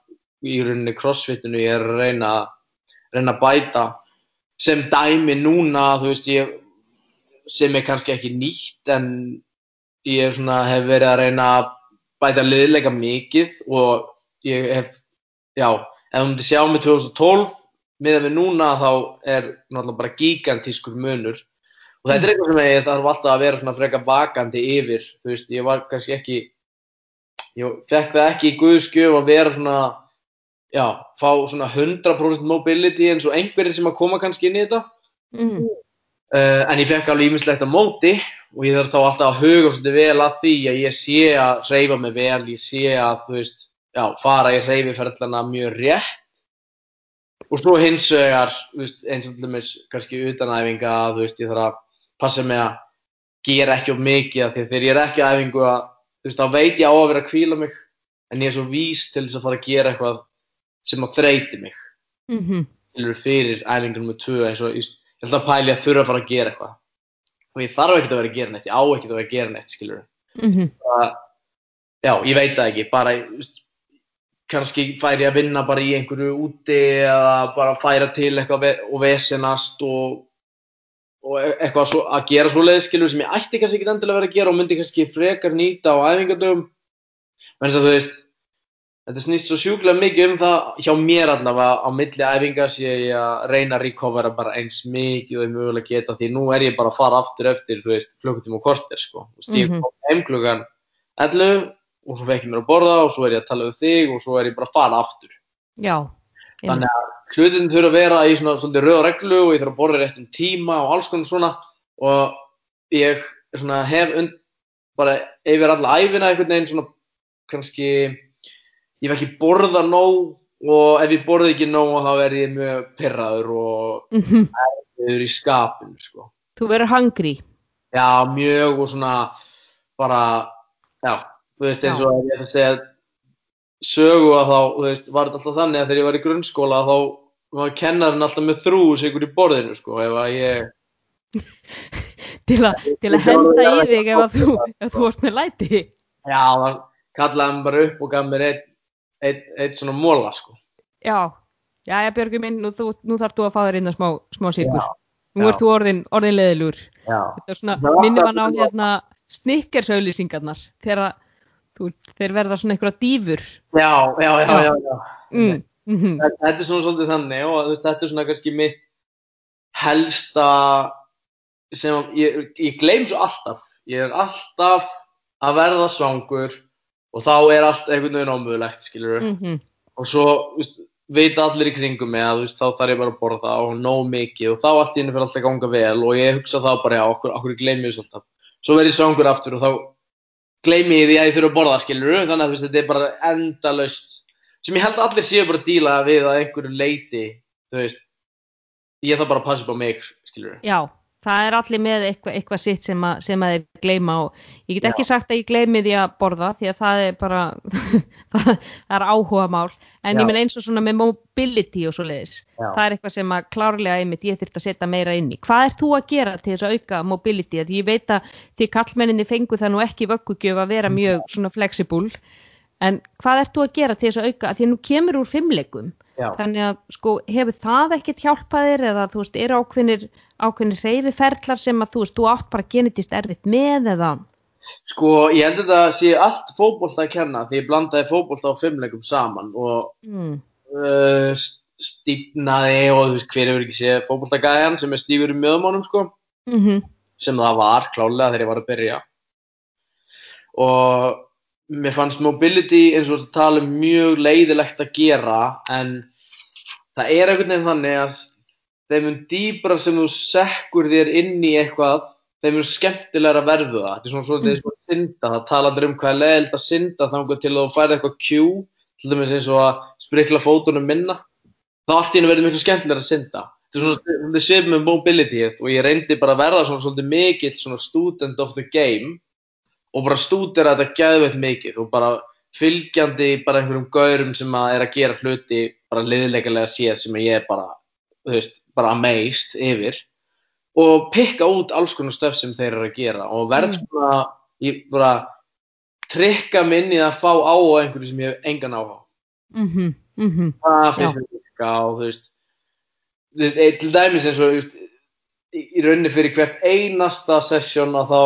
í rauninni crossfitinu ég er að reyna, reyna að bæta. Sem dæmi núna þú veist, ég sem er kannski ekki nýtt en ég svona, hef verið að reyna að bæta liðleika mikið og ég hef, já, ef þú myndir sjá mig 2012 miðan við núna þá er náttúrulega bara gigantískur munur. Og þetta er eitthvað sem ég þarf alltaf að vera svona freka vakandi yfir, þú veist, ég var kannski ekki, ég fekk það ekki í guðskjöf að vera svona, já, fá svona 100% mobility eins og einhverjir sem að koma kannski inn í þetta, Mm. uh, en ég fekk alveg ímislegt á móti og ég þarf þá alltaf að huga svolítið vel að því að ég sé að hreyfa mig vel, ég sé að, þú veist, já, fara í hreyfiferðlana mjög rétt og svo hins vegar, eins og til dæmis kannski utanæfinga, þú veist, ég þarf að passa mig að gera ekki of mikið af því að þegar ég er ekki að æfingu að, þú veist, þá veit ég á að vera að kvíla mig. En ég er svo vís til þess að fara að gera eitthvað sem að þreyti mig. Mm skilur fyrir æfingu nummer 2 eins og ég, held að pæli að þurfa að fara að gera eitthvað. Og ég þarf ekkert að vera að gera neitt, ég á ekkert að vera að gera neitt skilur -hmm. já, ég veit það ekki, bara kannski færi að vinna bara í einhverju úti eða bara færa til eitthvað og vesenast og, og e- eitthvað svo, að gera svoleiðis skilur sem ég ætti kannski ekki endilega vera að gera og myndi kannski frekar nýta á æfingadöfum að þú veist þetta snýst svo sjúklega mikið um það hjá mér allavega á milli æfinga sé ég að reyna að recovera bara eins mikið og ég mögulega geta því nú er ég bara að fara aftur eftir þú veist klukkutíma og korter sko þú veist, ég Mhm. kom heim klukkan 11 og svo fekk ég mér að borða og svo er ég að tala við þig og svo er ég bara að fara aftur Já. þannig að hlutin þurfa að vera í svona svolítið rauð reglu og ég þarf að borða rétt um tíma og alls konar svona og ég svona hef und, bara yfir alla æfina einhvern veginn svona kannski ég hef ekki borða nóg og ef ég borði ekki nóg þá er ég mjög pirraður og Mm yfir í skapinu sko. Þú verður hungry. Já, mjög og svona bara, já, þú veist eins og ef ég ætla að segja sögu að þá, þú veist, var þetta alltaf þannig að þegar ég var í grunnskóla þá var kennarinn alltaf með þrús ykkur í borðinu, sko, ef að ég, Til, a, til að henda í þig ef, að þú, ef þú varst með læti. já, það kallaði hann bara upp og gaf mér eitt, eitt, eitt svona móla, sko. Já. Já, já, Björgur minn, nú, þú, nú þarf þú að fá þér inn að smá, smá sigur. Nú ert þú orðin, orðin leðilur. Þetta er svona, minnum hann á hérna snikkersauðlýsingarnar þegar þú, þeir verða svona einhverja dýfur. Já, já, já, Já. já. Mm. Mm Þetta þetta er svona svolítið þannig og veist, þetta er svona kannski mitt helsta sem ég, ég gleym svo alltaf ég er alltaf að verða svangur og þá er allt einhvern veginn ómögulegt skilur -hmm. og svo veist, vita allir í kringum mig að veist, þá þarf ég bara að borða og nóg mikið og þá allt í henni fyrir alltaf að ganga vel og ég hugsa þá bara já, okkur, okkur gleymi ég þessu alltaf svo verð ég svangur aftur og þá gleymi ég því að ég þurfa að borða skilur þannig að veist, þetta er bara endalaust. Sem ég held að allir séu bara að díla við að einhverju leiti þú veist ég þarf bara að passa upp á mig skilur Já, það er allir með eitthvað, eitthvað sitt sem, að, sem að þeir gleyma og ég get Já. ekki sagt að ég gleymi því að borða því að það er bara, það, er áhuga mál. En Já. ég menn eins og svona með mobility og svo leiðis. Já. Það er eitthvað sem að klárlega einmitt ég þyrft að setja meira inn í. Hvað er þú að gera til þess að auka mobility? Því ég veit að því kallmenninni fengu það nú ekki vöggugjöf að vera mjög svona flexible. En hvað ert þú að gera til þess að auka? Því að nú kemur úr fimmleikum. Já. Þannig að sko hefur það ekkert hjálpað þér eða þú veist eru ákveðnir, ákveðnir reyfiferðlar sem að þú veist þú átt bara genetist erfitt með eða sko ég held að þetta sé allt fótbolta að kenna því ég blandaði fótbolta og fimmleikum saman og mm, uh, stífnaði og þú veist hver hefur ekki séð fótboltagæjan sem er stífur í möðumánum sko mm sem það var klálega þegar ég var að byrja og mér fannst mobility eins og þetta tala um mjög leiðilegt að gera en það er einhvern veginn þannig að þeim mun dýbra sem þú sekkur þér inn í eitthvað þeim mun skemmtilegra verðu það. Þetta er svona svolítið eins og að synda það tala allir um hvað er leiðilegt að synda þannig til að þú færði eitthvað cue til dæmis eins og að sprikla fótunum minna. Þá allt í henni verður miklu skemmtilegra að synda. Þetta er svona svipum með mobility og ég reyndi bara að verða svona svolítið mikill svona student of the game og bara stúdera þetta gæðveitt mikið. Og bara fylgjandi bara einhverjum gaurum sem að er að gera hluti bara liðleikalega séð sem að ég bara, þú veist, bara amazed yfir. Og pikka út alls konar stöf sem þeir eru að gera. Og verð Mm. svona, ég bara trykka minni að fá á einhverju sem ég hef engan áhuga á. mhm, mhm, það finnst mér virka og þú veist til dæmis eins og þú veist, í rauninni fyrir hvert einasta sesjón að þá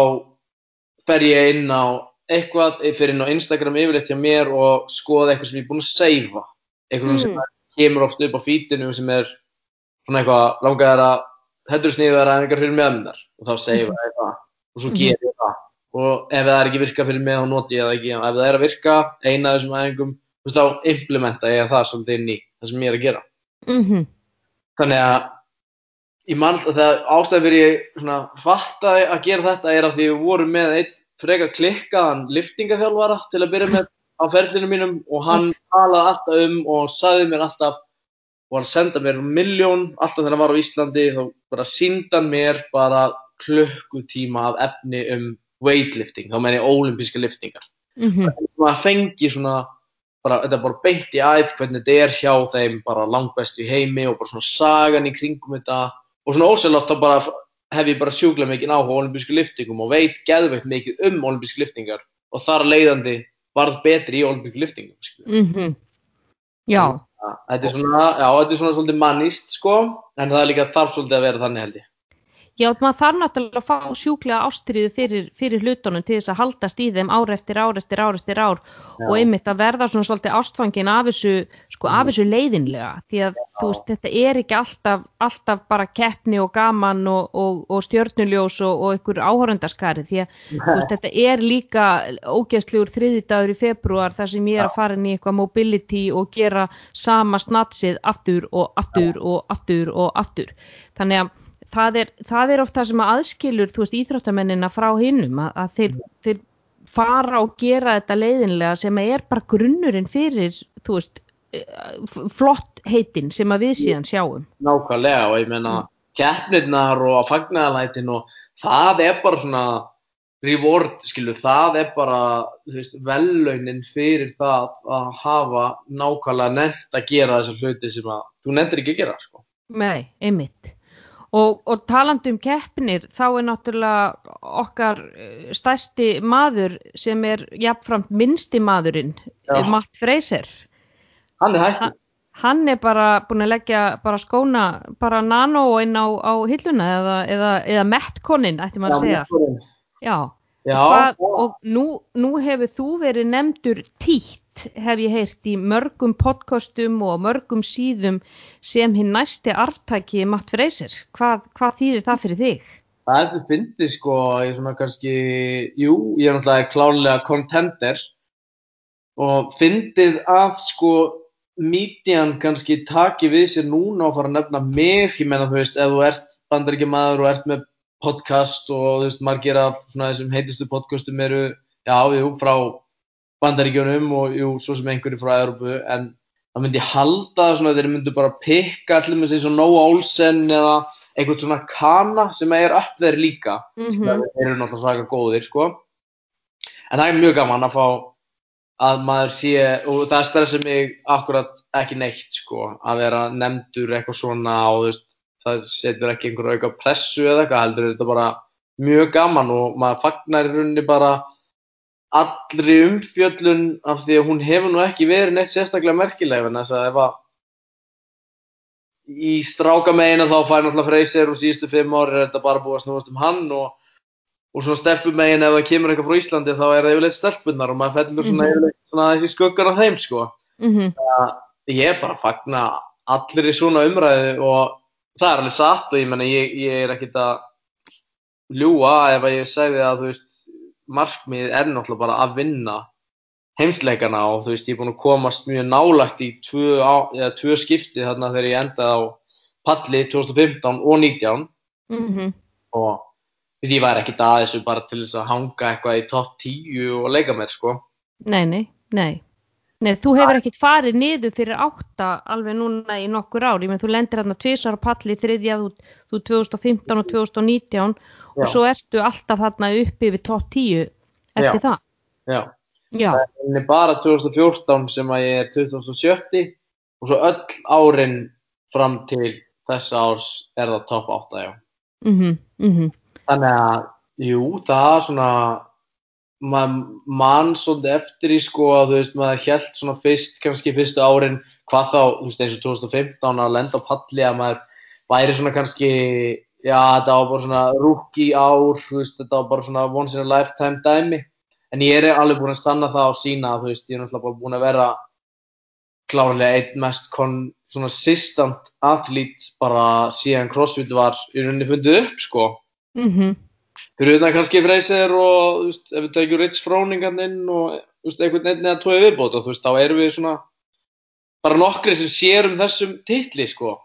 fer ég inn á eitthvað, ég fer inn á Instagram yfirleitt hjá mér og skoða eitthvað sem ég er búinn að seifa. Eitthvað sem Mm. kemur oft upp á fítinu sem er svona eitthvað langar að heldur sniðar að einhver fyrir meðmyndar og þá seifa ég það. Og svo Mhm. gerir ég það. Og ef það er ekki virka fyrir mig þá noti ég það ekki. Ef það er að virka eina af þessum veist þá implementa ég það svolítið inn í það sem ég er að gera. Mhm, þannig að ég mann að það ástæði fyrir ég svona fattaði að gera þetta er að því við vorum með einn freka klikkaðan liftingaþjálfara til að byrja með á ferlinu mínum og hann talaði alltaf um og sagði mér alltaf og hann senda mér miljón alltaf þegar hann var á Íslandi þá bara síndi hann mér bara klukkutíma af efni um weightlifting, þá meina ég ólimpíska liftingar mhm, maður fengi svona bara, þetta er bara beint í æð hvernig þetta er hjá þeim bara langbest í heimi og bara svona sagan í kringum þetta og svona ósælátt þá bara hef ég bara sjúklega mikið áhuga á olimpísku liftingum og veit geðveikt mikið um olimpísku liftingar og þar leiðandi varð betri í olimpísku liftingum skilur. mhm, já, þetta er svona, já, þetta er svona svolítið mannist sko, en það er líka þarf svolítið að vera þannig held ég. Já, maður þarf náttúrulega að fá sjúklega ástriðu fyrir, fyrir hlutunum til þess að haldast í þeim ár eftir ár eftir ár eftir ár. Já. og einmitt að verða svona svolítið ástfangin af þessu, sko, af þessu leiðinlega. Því að þú veist, þetta er ekki alltaf, alltaf bara keppni og gaman og, og, og stjörnuljós og, og einhver áhörundaskari því að veist, þetta er líka ógeðslegur þriðjudagur í februar þar sem ég er að fara inn í eitthvað mobility og gera sama snatsið aftur og aftur og aftur og aftur. Þannig að það er, það er oft það sem að aðskilur þú veist íþróttamennina frá hinnum að, að þeir, þeir fara og gera þetta leiðinlega sem er bara grunnurinn fyrir þú veist eh, flott heitin sem að við síðan sjáum Nákvæmlega og ég meina keppnirnar og fagnaðalætin og það er bara svona reward, skilu, það er bara vellaunin fyrir það að hafa nákvæmlega nefnt að gera þessar hluti sem að þú nefndir ekki að gera, sko. Nei, einmitt. Og, og talandi um keppnir, þá er náttúrulega okkar eh, stærsti maður sem er jafnframt minnsti maðurinn, Já. Matt Fraser. Hann er hættur. Hann er bara búin að leggja bara skóna, bara nano inn á, á hilluna eða, eða, eða metkonin, ætti maður að segja. Já, Já. hvað, og nú, nú hefur þú verið nefndur títt, hef ég heyrt í mörgum podcastum og mörgum síðum sem hinn næsti arftæki Matt Fraser. Hvað, hvað þýðir það fyrir þig? Það er sem fyndið sko, ég er svona kannski, jú, ég er náttúrulega klárlega contender og fyndið að sko mídjan kannski taki við sér núna og fara að nefna mig, ég menna þú veist, ef þú ert bandaríkjamaður og ert með podcast og þú veist, margir af svona þessum heitustu podcastum eru, já, jú, frá bandaríkjunum og jú, svo sem einhverju frá Európu, en það myndi halda svona þeir myndu bara pikka allir með svo Nóa Olsen eða eitthvað svona kana sem er upp þeir líka. Mm þeir eru náttúrulega svaka góðir sko. En það er mjög gaman að fá að maður sé og það stressar mig akkurat ekki neitt sko að vera nefndur eitthvað svona og veist, það setur ekki einhver auka pressu eða eitthvað heldur þetta bara mjög gaman og maður fagnar í rauninni bara allri umfjöllun af því að hún hefur nú ekki verið neitt sérstaklega merkileg en þess að ef að í stráka megin þá fær náttúrulega Freyser og síðustu fimm ári er þetta bara búið að snúast um hann og, og svona stelpum megin ef það kemur eitthvað frá Íslandi þá er það yfirleitt stelpunnar og maður fellur svona Mhm. yfirleitt svona þessi skuggan af þeim sko. -hmm. Ég er bara að fagna allir í svona umræðu og það er alveg satt og ég menna ég, ég er ekkit að ljúa ef að ég segði að þú veist markmið er náttúrulega bara að vinna heimsleikana og þú veist ég er búin að komast mjög nálagt í tvö, á, eða, tvö skipti þarna þegar ég endaði á palli 2015 og 19 Mm og þú veist, ég væri ekkit að þessu bara til þess að hanga eitthvað í topp 10 og leika mér sko Nei, nei, nei. Nei, þú hefur ekkert farið niður fyrir átta alveg núna í nokkur ár. Ég menn, þú lendir hérna tvisar á palli þriðja, þú 2015 og 2019 og Já. svo ertu alltaf þarna uppi við topp 10 eftir það. Já, Já, en er bara 2014 sem að ég er 2070 og svo öll árin fram til þessa árs er það top 8, já. mhm, mhm, Þannig að, jú, það svona, mann svolítið eftir í sko að þú veist, maður held svona fyrst, kannski fyrstu árin, hvað þá, þú veist, eins og 2015 að lenda á palli að maður væri svona kannski, já, þetta var bara svona rookie ár, þú veist, þetta var bara svona once in a lifetime dæmi. En ég er alveg búinn að stanna það á sína, þú veist, ég er náttúrulega bara búinn að vera klárlega einn mest svona systant athlet bara síðan CrossFit var í rauninni fundið upp, sko. mhm, Fyrir utan kannski Freyser og, þú veist, ef við tekjum Ritz Froningan inn og, þú veist, einhvern veginn eða tvoði viðbót og, þú veist, þá erum við svona bara nokkri sem sér um þessum titli, sko.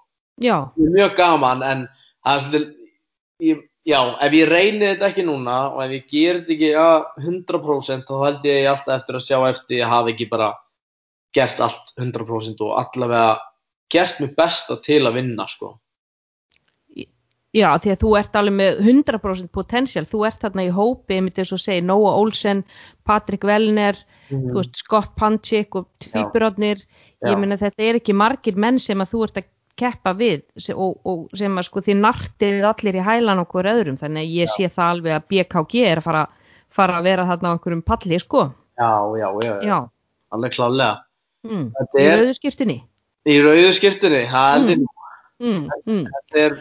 já, Það mjög gaman, en það er svolítið, ég, já, ef ég reyni þetta ekki núna og ef ég ger þetta ekki að 100% þá held ég alltaf eftir að sjá eftir ég hafi ekki bara gert allt 100% og allavega gert mér besta til að vinna, sko. já, því að þú ert alveg með 100% potential, þú ert þarna í hópi, ég myndi þess að segja Noah Olsen, Patrick Wellner, þú veist, Scott Panchik og tvíburónir, Já. ég meina þetta er ekki margir menn sem að þú ert að keppa við og, og sem að sko þið nartið allir í hælan hver öðrum, þannig að ég sé það alveg að BKG er að fara, fara að vera þarna á einhverjum palli, sko, Já, já, já, já. já, alveg klálega. mm. Þetta í er rauðu skiptinni, í rauðu skiptunni, það ég nú. mm. Mm. þetta er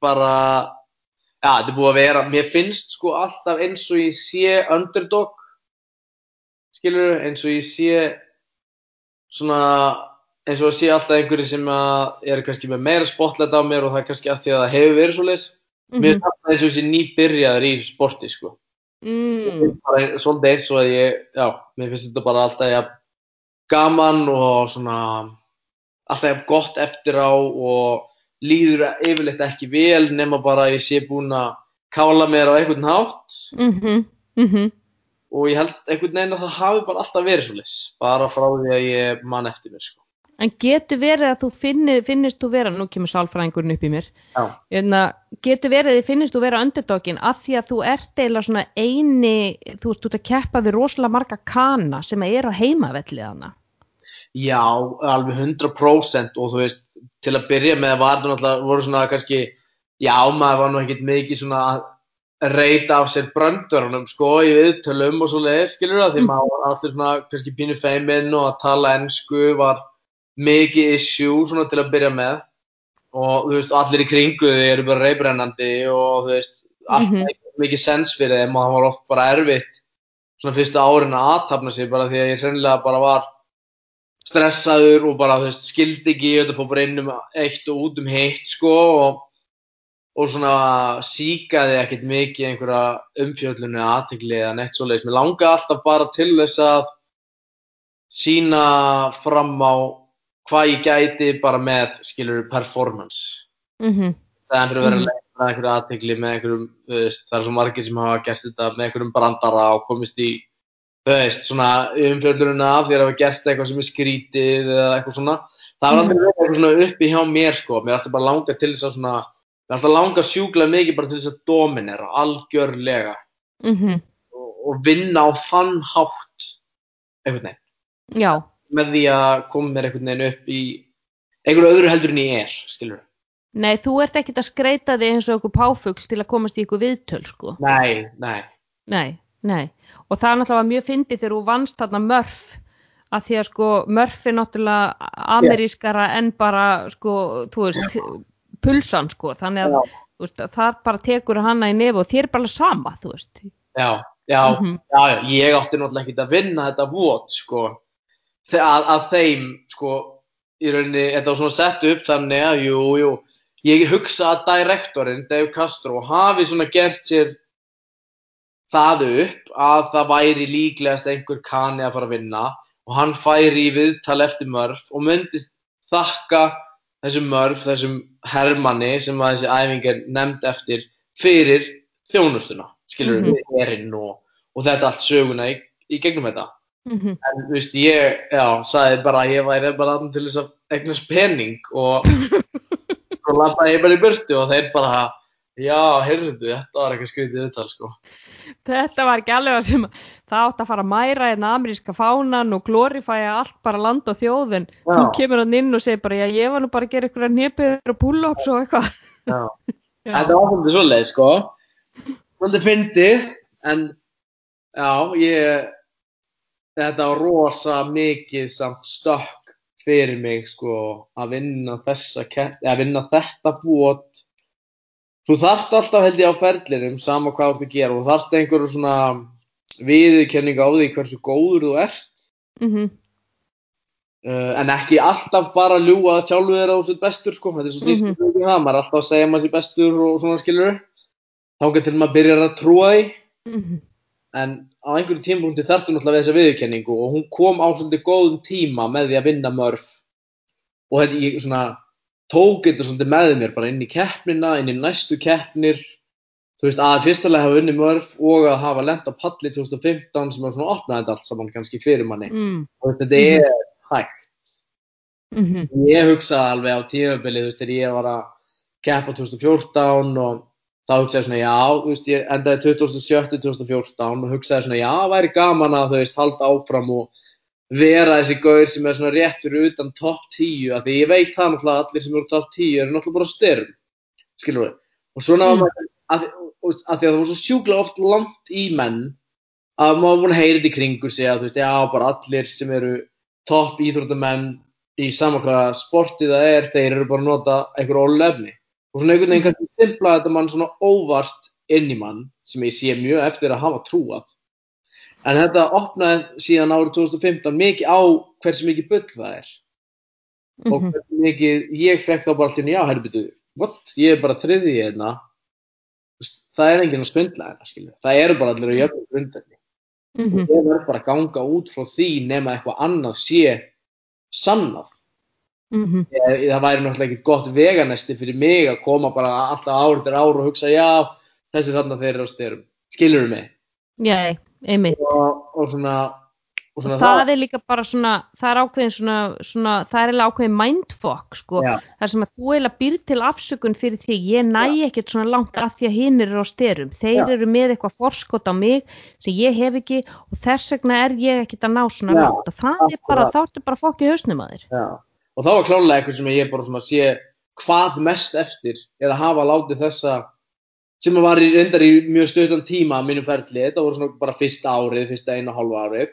bara já, þetta er búið að vera, mér finnst sko alltaf eins og ég sé underdog skilur eins og ég sé svona eins og ég sé alltaf einhverju sem að er kannski með meira spotlight á mér og það er kannski að því að það hefur verið svo leis mér finnst alltaf eins og sé nýbyrjaður í sporti sko Mm. svolítið eins og að ég, já, mér finnst þetta bara alltaf ja, gaman og svona alltaf jafn gott eftir á og líður yfirleitt ekki vel nema bara að ég sé búinn að kála mér á einhvern hátt Mhm, mhm. og ég held einhvern veginn að það hafi bara alltaf verið svolítið, bara frá því að ég man eftir mér sko. En getur verið að þú finnir, finnist þú vera, nú kemur sálfræðingurinn upp í mér, Já. en að getur verið að þið finnist þú vera underdogin að því að þú ert eiginlega svona eini, þú veist, þú ert að keppa við rosalega marga kana sem eru á heimavellið hana. Já, alveg 100% og þú veist, til að byrja með var það náttúrulega, voru svona kannski, já, maður var nú ekkert mikið svona að reyta af sér bröndverunum, sko, í viðtölum og svo leiðis, skilur það, því maður var alltaf svona kannski pínu feiminn og að tala ennsku var mikið issue svona til að byrja með og þú veist, allir í kringu þið eru bara reybrennandi og þú veist, allt mm mikið sens fyrir þeim og það var oft bara erfitt svona fyrstu árin að aðtapna sig bara því að ég hreinlega bara var stressaður og bara, þú veist, skildi ekki þetta fór bara inn um eitt og út um heitt, sko, og, og svona síkaði ekkert mikið einhverja umfjöllunni eða aðtegli eða neitt svoleiðis. Mér langaði alltaf bara til þess að sína fram á hvað ég gæti bara með, skilur, performance. Mm Það er að vera Mhm. leita með einhverju aðtegli með einhverjum, veist, það er svo margir sem hafa gert þetta með einhverjum brandara og komist í, þú veist, svona umfjöllununa af því að hafa gert eitthvað sem er skrítið eða eitthvað svona. Það var aldrei verið eitthvað svona uppi hjá mér, sko. Mér er alltaf bara langað til þess að svona, mér er alltaf langað sjúklega mikið bara til þess að dominera, algjörlega -hmm. og, og vinna á þann hátt, einhvern veginn, Já, með því að koma mér einhvern veginn upp í einhverju öðru heldur en ég er, skilur. nei, þú ert ekkert að skreita þig eins og einhver páfugl til að komast í einhver viðtöl, sko. Nei, nei. Nei, nei. Og það er náttúrulega mjög fyndið þegar þú vannst þarna mörf að því að sko mörf er náttúrulega amerískara en bara sko, þú veist, pulsan sko, þannig að veist, að þar bara tekur hana í nefi og þér er bara sama, þú veist. Já, já, Mhm. já, já, ég átti náttúrulega ekkert að vinna þetta vot, sko, að, að þeim, sko, í rauninni, þetta var svona sett upp þannig að, jú, jú, ég hugsa að direktorinn, Dave Castro, hafi svona gert sér það upp að það væri líklegast einhver kani að fara að vinna og hann færi í viðtal eftir mörf og myndi þakka þessum mörf, þessum hermanni sem að þessi æfing er nefnd eftir fyrir þjónustuna, skilur Mhm. við erinn og, og þetta allt söguna í, í gegnum þetta. Mm -hmm. En þú veist, ég, já, sagði bara að ég væri bara þarna til þess að eignast pening og svo lappaði ég bara í burtu og þeir bara, Já, heyrðu, þetta var eitthvað skrítið viðtal, sko. Þetta var ekki alveg að sem það átt að fara að mæra hérna ameríska fánan og glorifæja allt bara land og þjóðin. Já. Þú kemur hann inn og segir bara, já, ég var nú bara að gera ykkur nýpiður og pull-ups og eitthvað. Já. Já. Þetta var svolítið svoleið, sko. Svolítið fyndið, en já, ég, þetta var rosa mikið samt stökk fyrir mig, sko, að vinna þessa kepp, að vinna þetta bót. Þú þarft alltaf held ég á ferlinum, sama hvað þú ert að gera, og þarft einhverju svona viðurkenningu á því hversu góður þú ert, Mm uh, en ekki alltaf bara ljúga sjálfu þér að þú sett bestur, sko, þetta er svo Mhm. snýst um það, maður er alltaf að segja maður sér bestur og svona skilur, þá til maður byrjar að trúa því, -hmm. En á einhverju tímapunkti þarftu náttúrulega við þessa viðurkenningu og hún kom á svolítið góðum tíma með því að vinna mörf og þetta ég svona tók þetta svolítið með mér bara inn í keppnina, inn í næstu keppnir. Þú veist að fyrstulega hafa unni mörf og að hafa lent á palli 2015 sem var svona opnaði þetta allt saman kannski fyrir manni. Mm. Og þetta er hægt. -hmm. ég hugsaði alveg á tímabili þú veist þegar ég var að keppa 2014 og þá hugsaði ég svona já, þú veist ég endaði 2017 2014 og hugsaði svona já, væri gaman að þú veist halda áfram og vera þessi gaur sem er svona rétt fyrir utan topp 10 af því ég veit það náttúrulega allir sem eru topp 10 eru náttúrulega bara styrm skilur við og svona Mm. maður að, að, að því að það var svo sjúklega oft langt í menn að maður búin að heyra þetta í kringur sig að þú veist, já, bara allir sem eru topp íþróttamenn í sama hvaða sportið það er, þeir eru bara að nota einhver ólefni og svona einhvern veginn kannski stimplaði þetta mann svona óvart inn í mann sem ég sé mjög eftir að hafa trúað. En þetta opnaði síðan árið 2015 mikið á hversu mikið bull það er. Og Mhm. hversu mikið ég fekk þá bara alltaf já, herrbyrðu, what, ég er bara þriðið hérna. Það er enginn að svindla hérna, skilju það eru bara allir á jöfnum grundvelli. Mhm. og ég verð bara að ganga út frá því nema eitthvað annað sé sannað Mhm. ég, það væri náttúrulega ekkert gott veganesti fyrir mig að koma bara alltaf ár eftir ár og hugsa já, þessi þarna þeir eru á styrum skilur þú mig Já, einmitt. og, og svona, og svona það er líka bara svona, það er ákveðin svona, svona það er eiginlega ákveðin mindfuck sko, Já. þar sem að þú eiginlega býr til afsökun fyrir því, ég næ ekkert svona langt að því að hinn eru á styrum, þeir Já. eru með eitthvað forskot á mig sem ég hef ekki og þess vegna er ég ekkert að ná svona Já, langt og það er bara, þá ertu bara fokk í hausnum að þér Já. Og þá var klálega eitthvað sem ég bara svona sé hvað mest eftir er að hafa látið þessa sem var í, reyndar í mjög stöðan tíma mínum ferli, þetta voru svona bara fyrsta árið, fyrsta einu og hálfa árið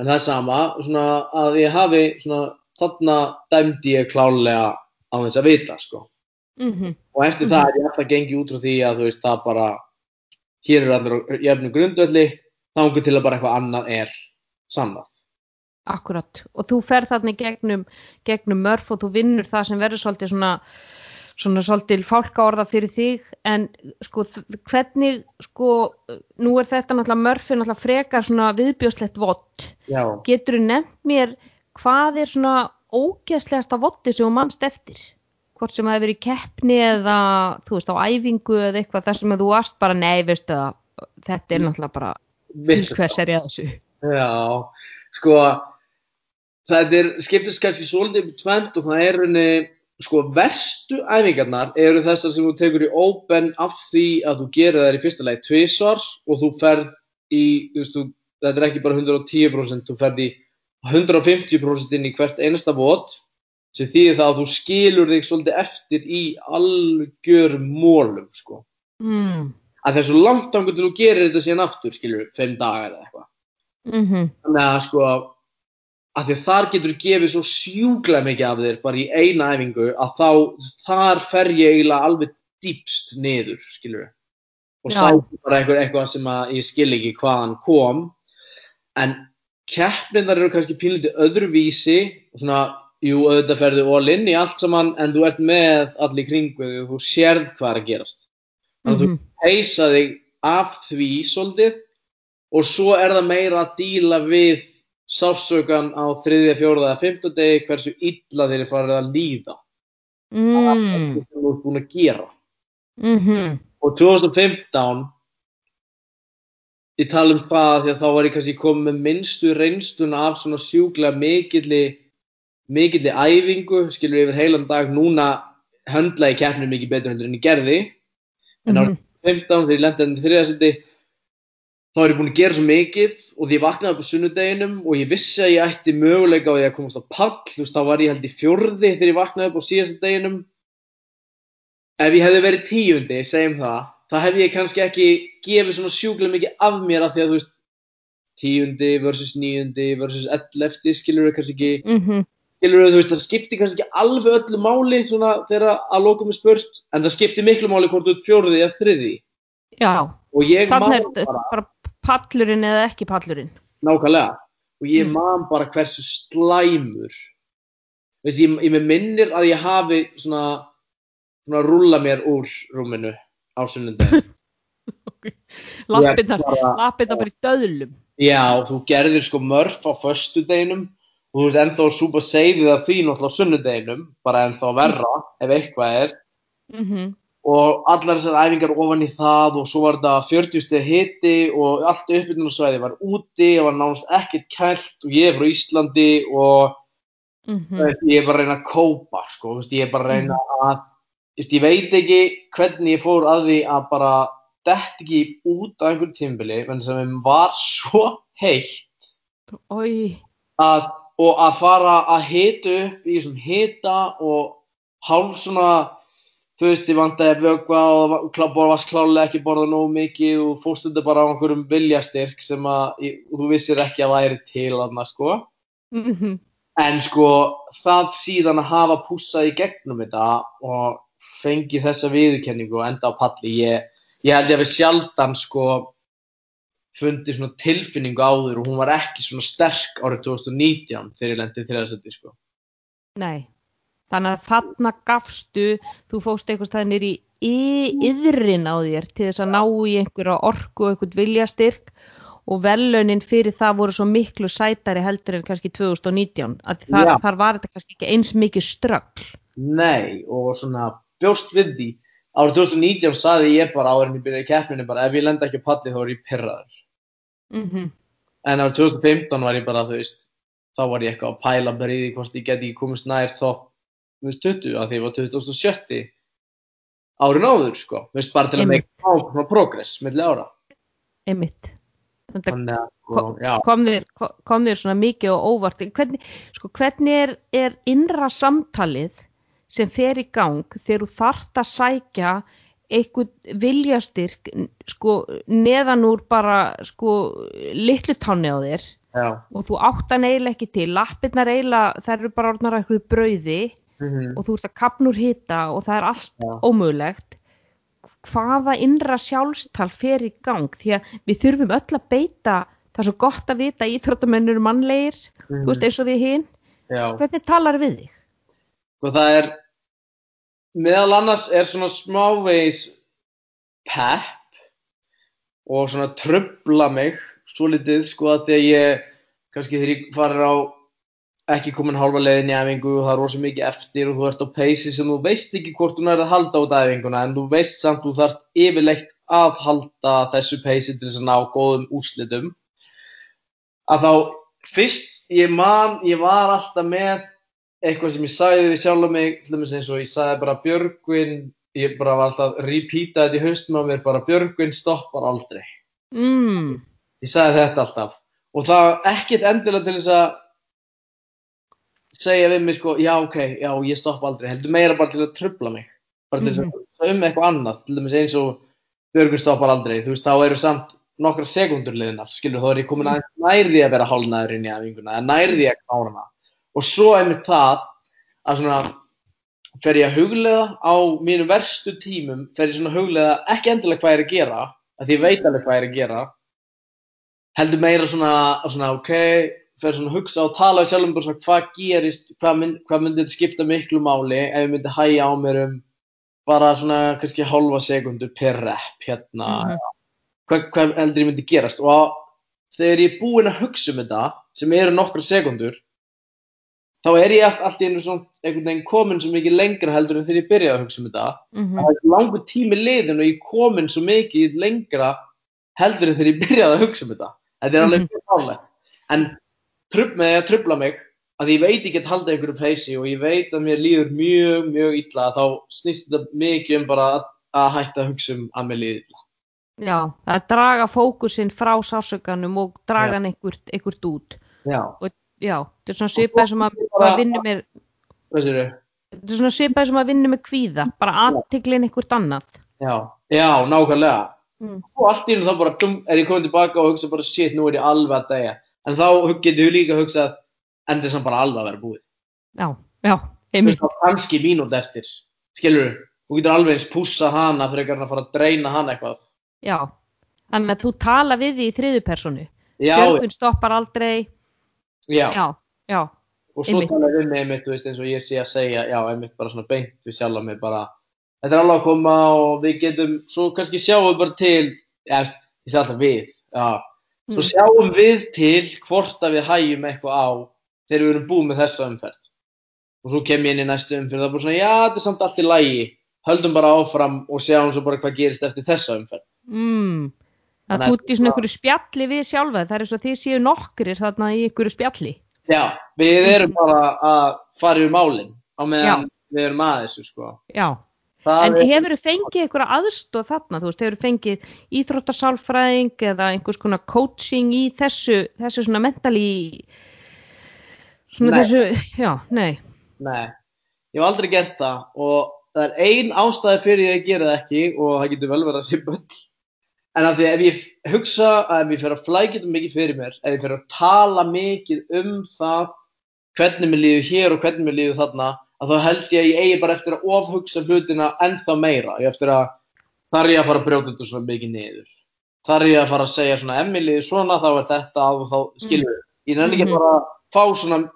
en það er sama, svona að ég hafi svona, þarna dæmdi ég klálega á þess að vita sko. mm -hmm. og eftir það er ég alltaf gengið út frá því að þú veist það bara hér eru allir á jöfnum grundvelli þangur til að bara eitthvað annað er sannað Akkurat, og þú ferð þarna gegnum, gegnum mörf og þú vinnur það sem verður svolítið svona, svona svolítið fálkaorða fyrir þig, en sko hvernig, sko, nú er þetta náttúrulega mörfið náttúrulega frekar svona viðbjóslegt vott. Já, Getur þú nefnt mér hvað er svona ógeðslegasta votti sem þú mannst eftir? Hvort sem það hefur verið keppni eða, þú veist, á æfingu eða eitthvað þar sem að þú varst bara, nei, veistu það, þetta er náttúrulega bara, hvers er ég að þessu? Já, sko þetta er, skiptist kannski svolítið upp í tvend og það er henni sko verstu æfingarnar eru þessar sem þú tekur í open af því að þú gerir þær í fyrsta lagi tvisvar og þú ferð í, þú veist, þetta er ekki bara 110% þú ferð í 150% inn í hvert einasta vot sem þýðir það að þú skilur þig svolítið eftir í algjörum mólum sko. Mm. að þessu langt ángur til þú gerir þetta síðan aftur skilur, fimm dagar eða eitthvað. Mm þannig að sko að því að þar getur gefið svo sjúklega mikið af þér bara í eina æfingu að þá þar fer ég eiginlega alveg dýpst niður skilur og Já. sæti bara eitthvað, eitthvað sem að ég skil ekki hvaðan kom en keppnindar eru kannski pínlítið öðruvísi og svona, jú, auðvitað ferðu all in í allt saman en þú ert með allir kringu þig og þú sérð hvað er að gerast þannig að Mhm. þú heisa þig af því svolítið og svo er það meira að díla við sársökan á þriðja, fjóraða eða fimmta degi hversu illa þeir eru farið að líða. Mm. sem þú ert búin að gera. Mm og 2015 ég tala um það því að þá var ég kannski komið með minnstu reynstuna af svona sjúklega mikilli mikilli æfingu skilur yfir heilan dag. Núna höndla ég keppnum mikið betur en ég gerði. En Mhm. árið 15 þegar ég í þriðasetti þá er ég búin að gera svo mikið og því ég vaknaði upp á sunnudeginum og ég vissi að ég ætti möguleika á því að komast á pall. Þú veist þá var ég held í fjórði þegar ég vaknaði upp á síðasta deginum. Ef ég hefði verið tíundi, segjum það þá hefði ég kannski ekki gefið svona sjúklega mikið af mér af því að þú veist tíundi versus níundi versus ellefti skilur við kannski ekki. Mhm. skilur við, þú veist, það skiptir kannski ekki alveg öllu máli svona þegar að lokum er spurt en það skiptir miklu máli hvort þú ert fjórði eða þriði Já, þannig er bara, bara pallurinn eða ekki pallurinn. nákvæmlega og ég Mm. man bara hversu slæmur veist, ég, ég minnir að ég hafi svona, svona rúlla mér úr rúminu á sunnundin Lappirnar, bara- lappirnar bara í döðlum. já, þú gerðir sko mörf á föstudeginum og þú veist ennþá að súpa seiðið af því náttúrulega á sunnudeginum bara ennþá verra ef eitthvað er Mm og allar þessar æfingar ofan í það og svo var þetta 40 steg hiti og allt uppbyrnunarsvæði var úti og var nánast ekkert kælt og ég er frá Íslandi og -hmm. ég er bara að reyna að kópa sko, veist, ég er bara að reyna að þú veist, ég veit ekki hvernig ég fór að því að bara dett ekki út á einhverjum tímbili menn sem var svo heitt að, og að fara að hita upp í þessum hita og hálf svona þú veist, ég vant að vögva og varst klálega ekki borða nógu mikið og fórst þetta bara á einhverjum viljastyrk sem að þú vissir ekki að væri til þarna sko. Mm en sko það síðan að hafa pússað í gegnum þetta og fengið þessa viðurkenningu og enda á palli ég, ég held ég að við sjaldan sko fundið svona tilfinningu áður og hún var ekki svona sterk árið 2019 þegar ég lendi þriðasetti sko. Nei. Þannig að þarna gafstu, þú fóst eitthvað staðinir í yðrin á þér til þess að ná í einhverja orku og einhvern viljastyrk og velaunin fyrir það voru svo miklu sætari heldur en kannski 2019. Að þar, þar var þetta kannski ekki eins mikið ströggl. Nei, og svona bjóst við því. Árið 2019 saði ég bara áður en ég byrjaði í keppninu bara ef ég lenda ekki á palli þá er ég pyrraður. Mm En árið 2015 var ég bara, þú veist, þá var ég eitthvað að pæla bara í því hvort ég geti ekki komist nær topp 20 að því var 2070 árin áður, sko. Þú veist, bara til að meika á svona progress milli ára. Einmitt. Þannig já, kom þér, ko- kom þér svona mikið og óvart hvernig, sko, hvernig er, er innra samtalið sem fer í gang þegar þú þart að sækja einhvern viljastyrk sko, neðan úr bara sko, litlu tánni á þér já. og þú átt hann eiginlega ekki til lappirnar eiginlega, þær eru bara orðnar að einhverju brauði Mm og þú ert að kapna úr hita og það er allt Já. ómögulegt hvaða innra sjálfstal fer í gang því að við þurfum öll að beita það er svo gott að vita íþróttamennur eru mannlegir, Mhm. þú veist eins og við hinn Já. hvernig talar við þig? Og það er, meðal annars er svona smávegis pepp og svona trubla mig svo litið sko að þegar ég, kannski þegar ég farir á ekki komin hálfa leiðin í æfingu og það er rosa mikið eftir og þú ert á peysi sem þú veist ekki hvort þú nærið að halda út æfinguna en þú veist samt þú þarft yfirleitt að halda þessu peysi til þess að ná góðum úrslitum. Að þá fyrst ég man, ég var alltaf með eitthvað sem ég sagði við sjálf mig til dæmis eins og ég sagði bara Björgvin ég bara var alltaf að repeata þetta í haustum á mér bara Björgvin stoppar aldrei. Mm, ég sagði þetta alltaf. Og það ekkert endilega til þess að segja við mig sko já ok, já ég stopp aldrei. Heldur meira bara til að trubla mig. Bara til þess að hugsa um eitthvað annað. Til dæmis eins og Björgvin stoppar aldrei. Þú veist þá eru samt nokkra sekundur liðnar skilur þá er ég komin aðeins nær því að vera hálnaður inn í æfinguna eða nær því að klára hana. Og svo er mér það að svona fer ég að huglega á mínum verstu tímum fer ég svona að huglega ekki endilega hvað ég er að gera að ég veit alveg hvað ég er að gera. Heldur meira svona, svona ok, fer svona að hugsa og tala við sjálfum bara svona hvað gerist hvað, mynd, hvað myndi þetta skipta miklu máli ef ég myndi hæja á mér um bara svona kannski hálfa sekundu per rep hérna? Mhm. hvað, hvað heldur ég myndi gerast? Og þegar ég er búinn að hugsa um þetta sem eru nokkra sekundur þá er ég allt, allt í einu svona einhvern veginn komin svo mikið lengra heldur en þegar ég byrjaði að hugsa um þetta. Mhm, það er langur tími liðin og ég er komin svo mikið lengra heldur en þegar ég byrjaði að hugsa um þetta. Þetta er alveg mjög fálegt en trub með að trubla mig að ég veit ekki að halda einhverju peysi og ég veit að mér líður mjög, mjög illa þá snýst þetta mikið um bara að að hætta að hugsa um að mér líði illa. Já, að draga fókusinn frá sásökanum og draga hann einhvert, einhvert út. Já, Já, þetta er svona svipað sem að, að vinna með, hvað sér þetta er svona svipað sem að vinna með kvíða, bara aðtiklinn einhvert annað. Já, já, nákvæmlega. Mm. Og allt í hennu þá bara, dum, er ég komin tilbaka og hugsa bara, shit, nú er ég alveg að degja. En þá getur við líka hugsað, en þess að bara alveg að vera búið. Já, já, þá kannski mínúti eftir, skilur þú getur alveg eins pússa hana en að fara að dreina hana eitthvað. Já, þannig að þú tala við því í þriðu personu. Já, Björgvin stoppar aldrei. já, Já, já, og svo einmitt. talaði við mig einmitt, þú veist, eins og ég sé að segja, já, einmitt bara svona beint við sjálf mig bara, þetta er alveg að koma og við getum, svo kannski sjáum við bara til, ég sé alltaf við, já, svo Mm. sjáum við til hvort að við hægjum eitthvað á þegar við erum búið með þessa umferð. Og svo kem ég inn í næstu umferð og það er bara svona, já, þetta er samt allt í lægi, höldum bara áfram og sjáum svo bara hvað gerist eftir þessa umferð. Mm. Það að- ert í svona einhverju spjalli við sjálfa, það er eins og þið séu nokkrir þarna í einhverju spjalli. Já, við erum bara að fara yfir málinn á meðan Já. við erum að þessu, sko. Já, Það en er- hefur þú fengið einhverja aðstóð þarna, þú veist, hefur þú fengið íþróttasálfræðing eða einhvers konar coaching í þessu, þessu svona mentali, svona Nei. þessu, já, nei, Nei, ég hef aldrei gert það og það er ein ástæði fyrir ég að gera það ekki og það getur vel verið að sé böll. En af því ef ég hugsa að ef ég fer að flækja mikið fyrir mér, ef ég fer að tala mikið um það hvernig mér líður hér og hvernig mér líður þarna, að þá held ég að ég eigi bara eftir að ofhugsa hlutina ennþá meira. Ég eftir að þar ég að fara að brjóta þetta svona mikið niður. Þar ég að fara að segja svona, líður svona, þá er þetta og þá skilur við. Ég nenni ekki Mhm. bara að fá svona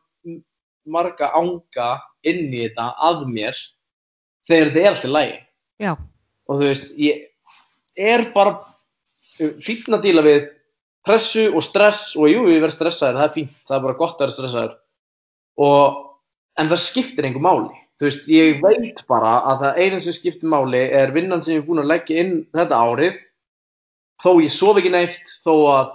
marga anga inn í þetta að mér þegar þetta er alltaf lægi já, og þú veist, ég er bara fínn að díla við pressu og stress og jú, ég verð stressaður, það er fínt, það er bara gott að vera stressaður og, en það skiptir einhver máli. Þú veist, ég veit bara að það eina sem skiptir máli er vinnan sem ég er búin að leggja inn þetta árið. Þó ég sof ekki neitt þó að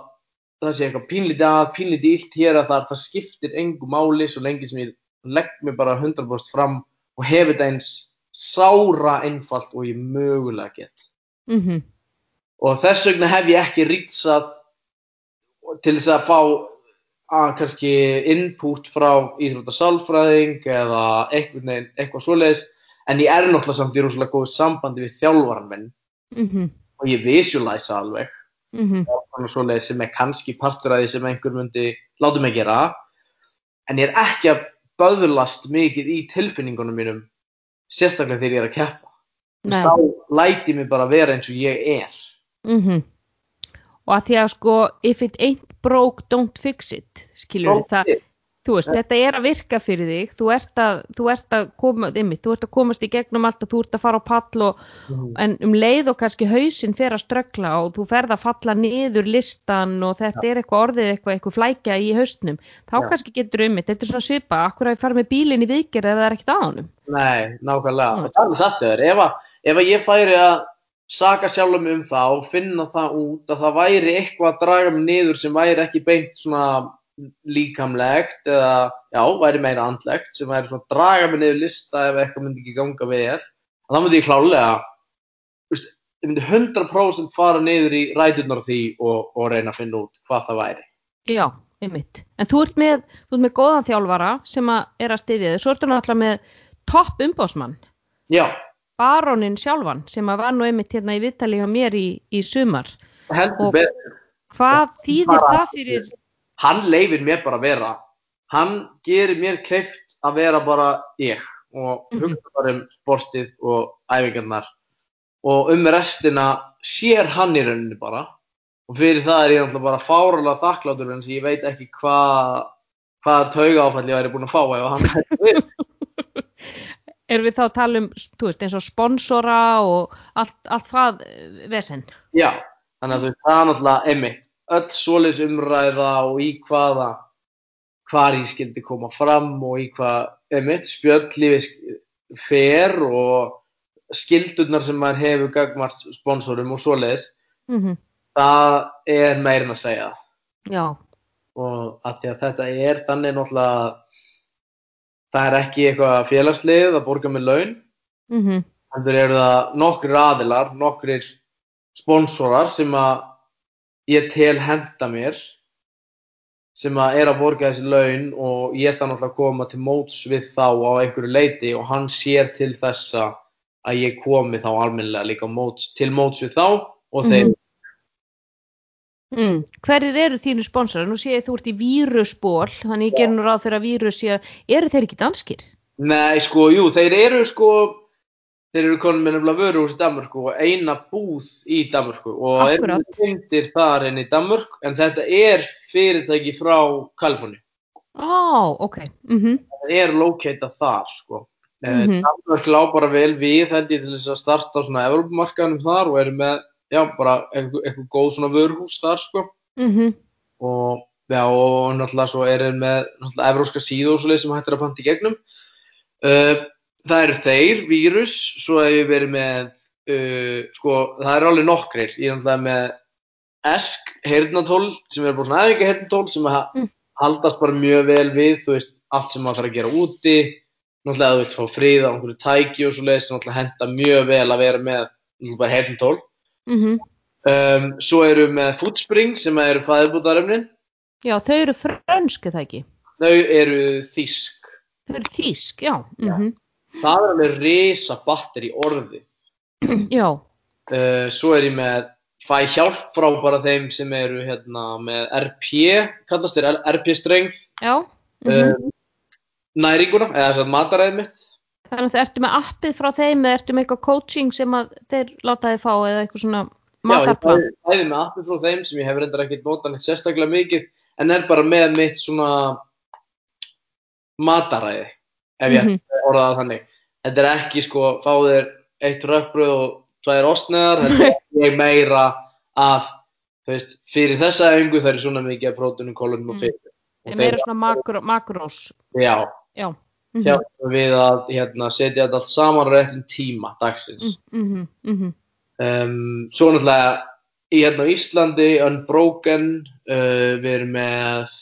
það sé eitthvað pínlítið að, pínlítið illt hér að þar, það skiptir engu máli svo lengi sem ég legg mig bara 100% fram og hef þetta eins sára einfalt og ég mögulega get. mhm, Og þess vegna hef ég ekki rýtsað til þess að fá að kannski input frá íþróttasálfræðing eða eitthvað, eitthvað svoleiðis en ég er náttúrulega samt í rosalega góðu sambandi við þjálfaran minn. Mhm, og ég visualize alveg. Mhm, og svoleiðis sem er kannski partur af því sem einhver myndi láta mig gera. En ég er ekki að böðlast mikið í tilfinningunum mínum sérstaklega þegar ég er að keppa. Þá læti mig bara vera eins og ég er. Mhm. Og að því að sko, if it ain't broke, don't fix it, skilur við það, þú veist, þetta er að virka fyrir þig, þú ert að, þú ert að koma, ymmið, þú ert að komast í gegnum allt og þú ert að fara á pall og, Mhm. en um leið og kannski hausinn fer að ströggla og þú ferð að falla niður listan og þetta er eitthvað orðið eitthvað, eitthvað flækja í haustnum, þá Já. kannski getur um þetta er svona svipa, akkur að ég fara með bílinn í viðgerð ef það er ekkert á honum. Nei, nákvæmlega. Mm. Það er satt þér. Ef, ef að ég færi að saka sjálfum mig um það og finna það út að það væri eitthvað að draga mig niður sem væri ekki beint svona líkamlegt eða, já, væri meira andlegt sem væri svona að draga mig niður lista ef eitthvað myndi ekki ganga vel, þá myndi ég klálega, ég myndi 100% fara niður í ræturnar á því og, og reyna að finna út hvað það væri. Já, einmitt. En þú ert með, þú ert með góðan þjálfara sem að er að styðja þig, svo ertu náttúrulega með topp umbóðsmann, Já, barónin sjálfan sem að var nú einmitt hérna í viðtali hjá mér í, í sumar. heldur Og- betur. Hvað þýðir það fyrir, hann leifir mér bara að vera hann gerir mér kleift að vera bara ég og Mhm. hugsa bara um sportið og æfingarnar og um restina sér hann í rauninni bara og fyrir það er ég náttúrulega bara fáralega þakkláttur en ég veit ekki hvað hvaða tauga áfall ég væri búin að fá ef hann hætti við. Erum við þá að tala um, þú veist, eins og sponsora og allt, allt það eh, vesen? Já, þannig að þú veist, það er náttúrulega einmitt öll svoleiðs umræða og í hvaða hvar ég skildi koma fram og í hvað einmitt spjöllífi fer og skildurnar sem maður hefur gagmart sponsorum og svoleiðis Mm það er meirinn að segja Já, og að að þetta er þannig náttúrulega það er ekki eitthvað félagslið að borga með laun mm heldur eru það nokkrir aðilar, nokkrir sponsorar sem að ég tel henda mér sem að er að borga þessi laun og ég náttúrulega að koma til móts við þá á einhverju leiti og hann sér til þessa að ég komi þá almennilega líka móts, til móts við þá og þeir Mhm. Mm. Hverjir eru þínu sponsorar? Nú sé ég þú ert í vírusból, þannig ég ger nú ráð fyrir að vírus sé að, eru þeir ekki danskir? Nei, sko, jú, þeir eru sko, þeir eru konum með nefnilega vöruhús í Danmörku og eina búð í Danmörku og Akkúrat. eru myndir þar inn í Danmörk en þetta er fyrirtæki frá Kaliforni. Ó, ok. Mm Það er lókeitað þar, sko. Mm Mhm. Danmörk lá bara vel við, held ég, til þess að starta á svona Evrópumarkaðanum þar og eru með, já, bara eitthvað, eitthvað góð svona vöruhús þar, sko. -hmm. og já, og náttúrulega svo er þeir með náttúrulega evróska síðu og svoleið sem hægt er að panta í gegnum uh, það eru þeir, vírus svo hef ég verið með uh, sko, það eru alveg nokkrir ég er náttúrulega með ESK heyrnatól, sem er bara svona æfinga heyrnatól sem að Mm. haldast bara mjög vel við, þú veist, allt sem maður þarf að gera úti náttúrulega þú veist, fá frið á einhverju tæki og svoleiðis, sem náttúrulega henda mjög vel að vera með náttúrulega bara Mm um, svo eru við með Foodspring sem eru fæðbútarefnin Já, þau eru frönsk, er það ekki? Þau eru þýsk. Þau eru þýsk, já. Já. Mm Það er alveg risa batteri orðið. Já, Uh, svo er ég með fæ hjálp frá bara þeim sem eru hérna með RP, kallast þér RP-strengð, já. Mm uh, næringuna, eða þess að mataræðið mitt. Þannig að þau ertu með appið frá þeim eða ertu með eitthvað coaching sem að þeir láta þið fá eða eitthvað svona Já, ég matarplan? bæði með appi frá þeim sem ég hef reyndar ekkert notað neitt sérstaklega mikið, en er bara með mitt svona mataræði, ef ég Mhm. mm -hmm. orða það þannig. Þetta er ekki sko, fá þér eitt rökbröð og tvær ostneðar, þetta er ekki meira að, veist, fyrir þessa öngu það er svona mikið af prótunum, kólunum og Mm. fyrir. Er meira svona makrós? Já, Já. Mm hjálpum við að hérna, setja þetta allt saman réttum tíma dagsins. -hmm. Mm -hmm. Um, svo náttúrulega í hérna Íslandi, Unbroken, uh, við erum með,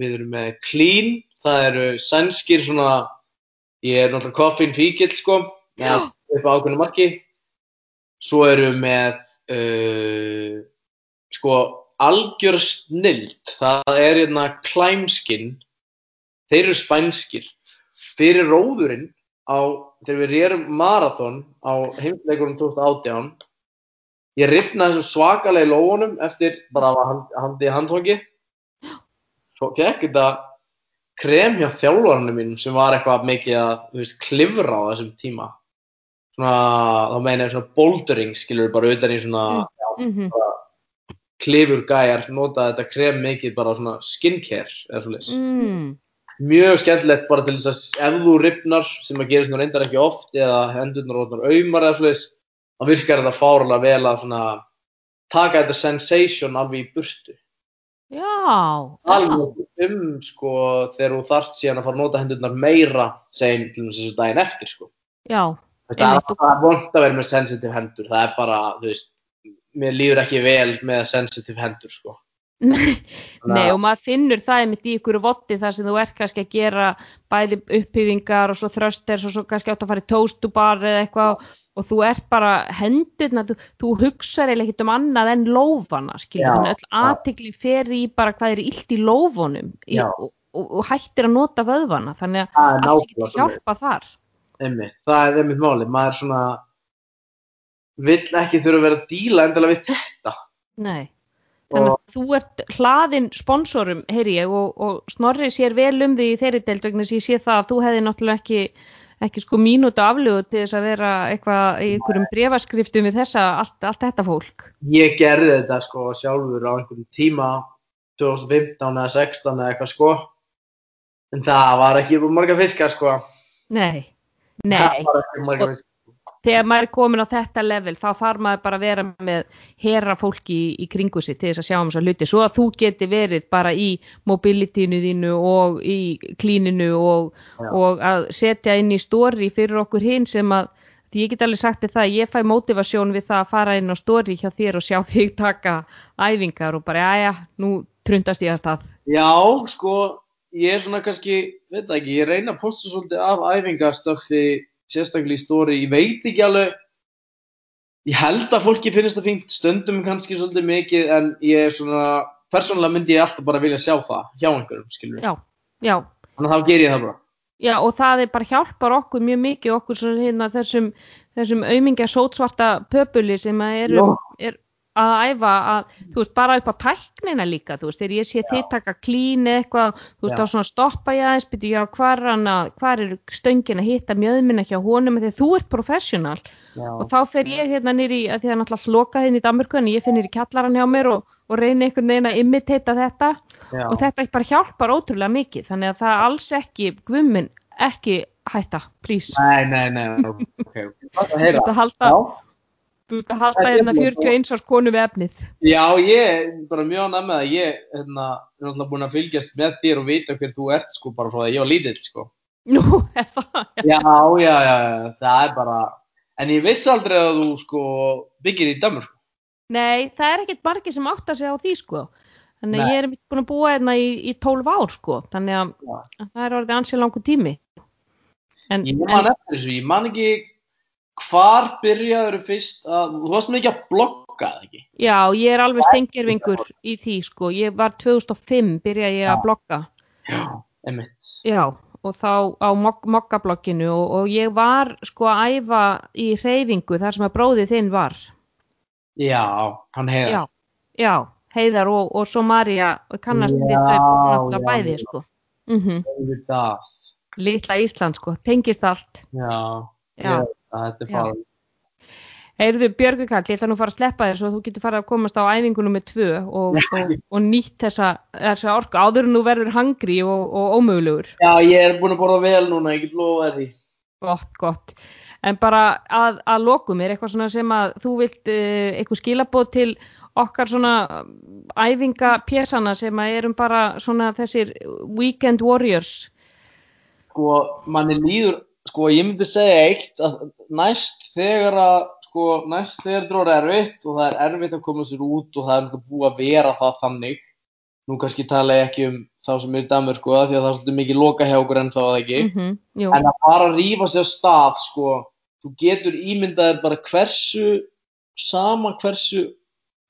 við erum með Clean, það eru sænskir svona, ég er náttúrulega koffín fíkil sko, með upp á ákveðnu marki. Svo erum við með, uh, sko, algjör snild, það er hérna Klæmskin, þeir eru spænskir. Fyrir róðurinn á, þegar við rérum marathon á heimsleikunum 2018 ég ripnaði þessu svakalega í lófunum eftir bara að hand, handi í handtóki svo gekk þetta krem hjá þjálfarinu mín sem var eitthvað mikið að veist, klifra á þessum tíma svona, þá meina ég svona bouldering skilur bara utan í svona Mm -hmm. klifur gæjar notaði þetta krem mikið bara svona skincare eða svoleiðis mm. Mjög skemmtilegt bara til þess að ef þú ripnar sem að gerist nú reyndar ekki oft eða hendurnar orðnar aumar eða svoleiðis þá virkar þetta fárlega vel að svona taka þetta sensation alveg í burtu. Já, já. alveg um sko þegar þú þarft síðan að fara að nota hendurnar meira segjum til þess að daginn eftir sko. Já, það er og- bara vond að vera með sensitive hendur það er bara, þú veist mér líður ekki vel með sensitive hendur sko Nei og maður finnur það einmitt í ykkur votti þar sem þú ert kannski að gera bæði upphýðingar og svo þrösters og svo kannski átt að fara í tóstubar eða eitthvað og þú ert bara hendurna, þú, þú hugsar eiginlega ekkert um annað en lófana, skilur, þannig að öll aðtikli fer í bara hvað er illt í lófunum í, og, og, og hættir að nota vöðvana, þannig að það er allt nákvæmlega getur hjálpa þar. Einmitt, það er einmitt máli, maður svona vill ekki þurfa að vera að díla endilega við þetta. Nei. Þannig að þú ert hlaðin sponsorum, heyri ég, og, og Snorri sér vel um því í þeirri deild vegna að ég sé það að þú hefði náttúrulega ekki, ekki sko mínútu aflögu til þess að vera eitthvað í einhverjum brefaskriftum við þessa, allt, allt þetta fólk. Ég gerði þetta sko sjálfur á einhverjum tíma 2015 eða 16 eða eitthvað sko. En það var ekki á marga fiskar sko. Nei, það nei, var ekki marga fiskar þegar maður er komin á þetta level þá þarf maður bara að vera með herra fólki í, í kringu sig til þess að sjá um að hluti, svo að þú geti verið bara í mobilitynu þínu og í klíninu og, og að setja inn í story fyrir okkur hinn sem að ég get alveg sagt þér það, ég fæ motivasjón við það að fara inn á story hjá þér og sjá þig taka æfingar og bara, aðja, nú trundast ég að stað. Já, sko, ég er svona kannski, veit ekki, ég reyna að posta svolítið af æfingastöfi sérstaklega í stóri, ég veit ekki alveg. Ég held að fólki finnst það fínt stundum kannski svolítið mikið en ég er svona, persónulega myndi ég alltaf bara vilja sjá það hjá einhverjum, skilur já, já, þannig að þá ger ég það bara. Já og það er bara hjálpar okkur mjög mikið okkur svona hérna þessum, þessum aumingja sótsvarta pöpuli sem Já. er að æfa að, þú veist, bara upp á tæknina líka, þú veist, þegar ég sé þið taka klín eitthvað, þú veist, þá svona stoppa ég aðeins, byrju, já, hvar er hann að, hvar er stöngin að hitta mjöðmina hjá honum, þegar þú ert professional Já, og þá fer ég hérna nýri, því að náttúrulega loka hérna í Danmörku en ég finn nýri kjallaran hjá mér og, og reyni einhvern veginn að imitata þetta já. og þetta bara hjálpar ótrúlega mikið, þannig að það er alls ekki, guðminn, ekki hætta, please. Nei, nei, nei, ok, ok. Gott að heyra. Þetta halda. Þú ert að halda Það hérna nefnilega 41 árs konu við efnið. Já, ég bara mjög ánægð með það. Ég hérna, er náttúrulega búin að fylgjast með þér og vita hver þú ert, sko, bara frá því að ég var lítill, sko. Nú, er það, já. Já, já, það er bara... En ég vissi aldrei að þú, sko, byggir í Danmörku. Nei, það er ekkert margir sem átta sig á því, sko. Þannig að ég er búin að búa hérna í, í 12 ár, sko. Þannig að, að það er orðið ansið langur tími. En, Ég man eftir þessu, ég man ekki hvar byrjaður fyrst að... Þú varst mikið að blogga, eða ekki? já, ég er alveg stengjörfingur í því, sko. Ég var 2005, byrjaði ég að Já. blogga. Já. Einmitt. Já, og þá á mok mokkablogginu og, og ég var, sko, að æfa í hreyfingu þar sem að bróðið þinn var. Já, hann heiðar. Já, já, Heiðar og, og svo Marja kannast við Já, þau náttúrulega já, bæði, já. sko. Mm Auðvitað. Litla Ísland, sko, tengist allt. Já. Já. Veit að Þetta er Já. farið. Heyrðu, Björgu Karl, ég ætla nú að fara að sleppa þér svo þú getur farið að komast á æfingunum með tvö og, og, og nýtt þessa, þessa orku áður en þú verður hangri og, og ómögulegur. Já, ég er búin að borða vel núna, ég get lofa því. Gott, gott. En bara að, að lokum er eitthvað svona sem að þú vilt uh, eitthvað skilabóð til okkar svona æfingapésana sem að erum bara svona þessir weekend warriors. Sko, manni líður, sko, ég myndi segja eitt að næst þegar að, sko, næst þegar þetta er erfitt og það er erfitt að koma sér út og það er náttúrulega búið að vera það þannig. Nú kannski tala ég ekki um þá sem er í Danmörku, sko, því að það er svolítið mikið loka hjá okkur en þá það ekki. Mm jú, En að bara rífa sér stað, sko, þú getur ímyndaðir bara hversu, sama hversu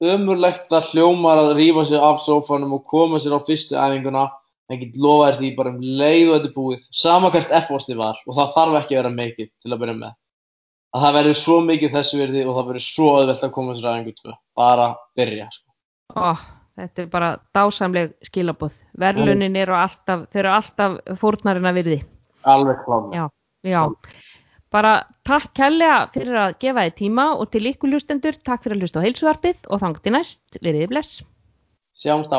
ömurlegt það hljómar að rífa sér af sófanum og koma sér á fyrstu æfinguna, það get lofa þér því bara um leið og þetta er búið, sama hvert effortið var og það þarf ekki að vera mikið til að byrja með. Að það verður svo mikið þessu virði og það verður svo öðvelt að koma sér á æfingu tvö, bara byrja. Sko. ó, þetta er bara dásamleg skilabóð. Verlunin eru alltaf, þeir eru alltaf fórnarina virði. Alveg já. Bara takk kærlega fyrir að gefa þið tíma og til ykkur hlustendur, takk fyrir að hlusta á heilsuvarpið og þangt til næst, veriði bless. Sjáumst á.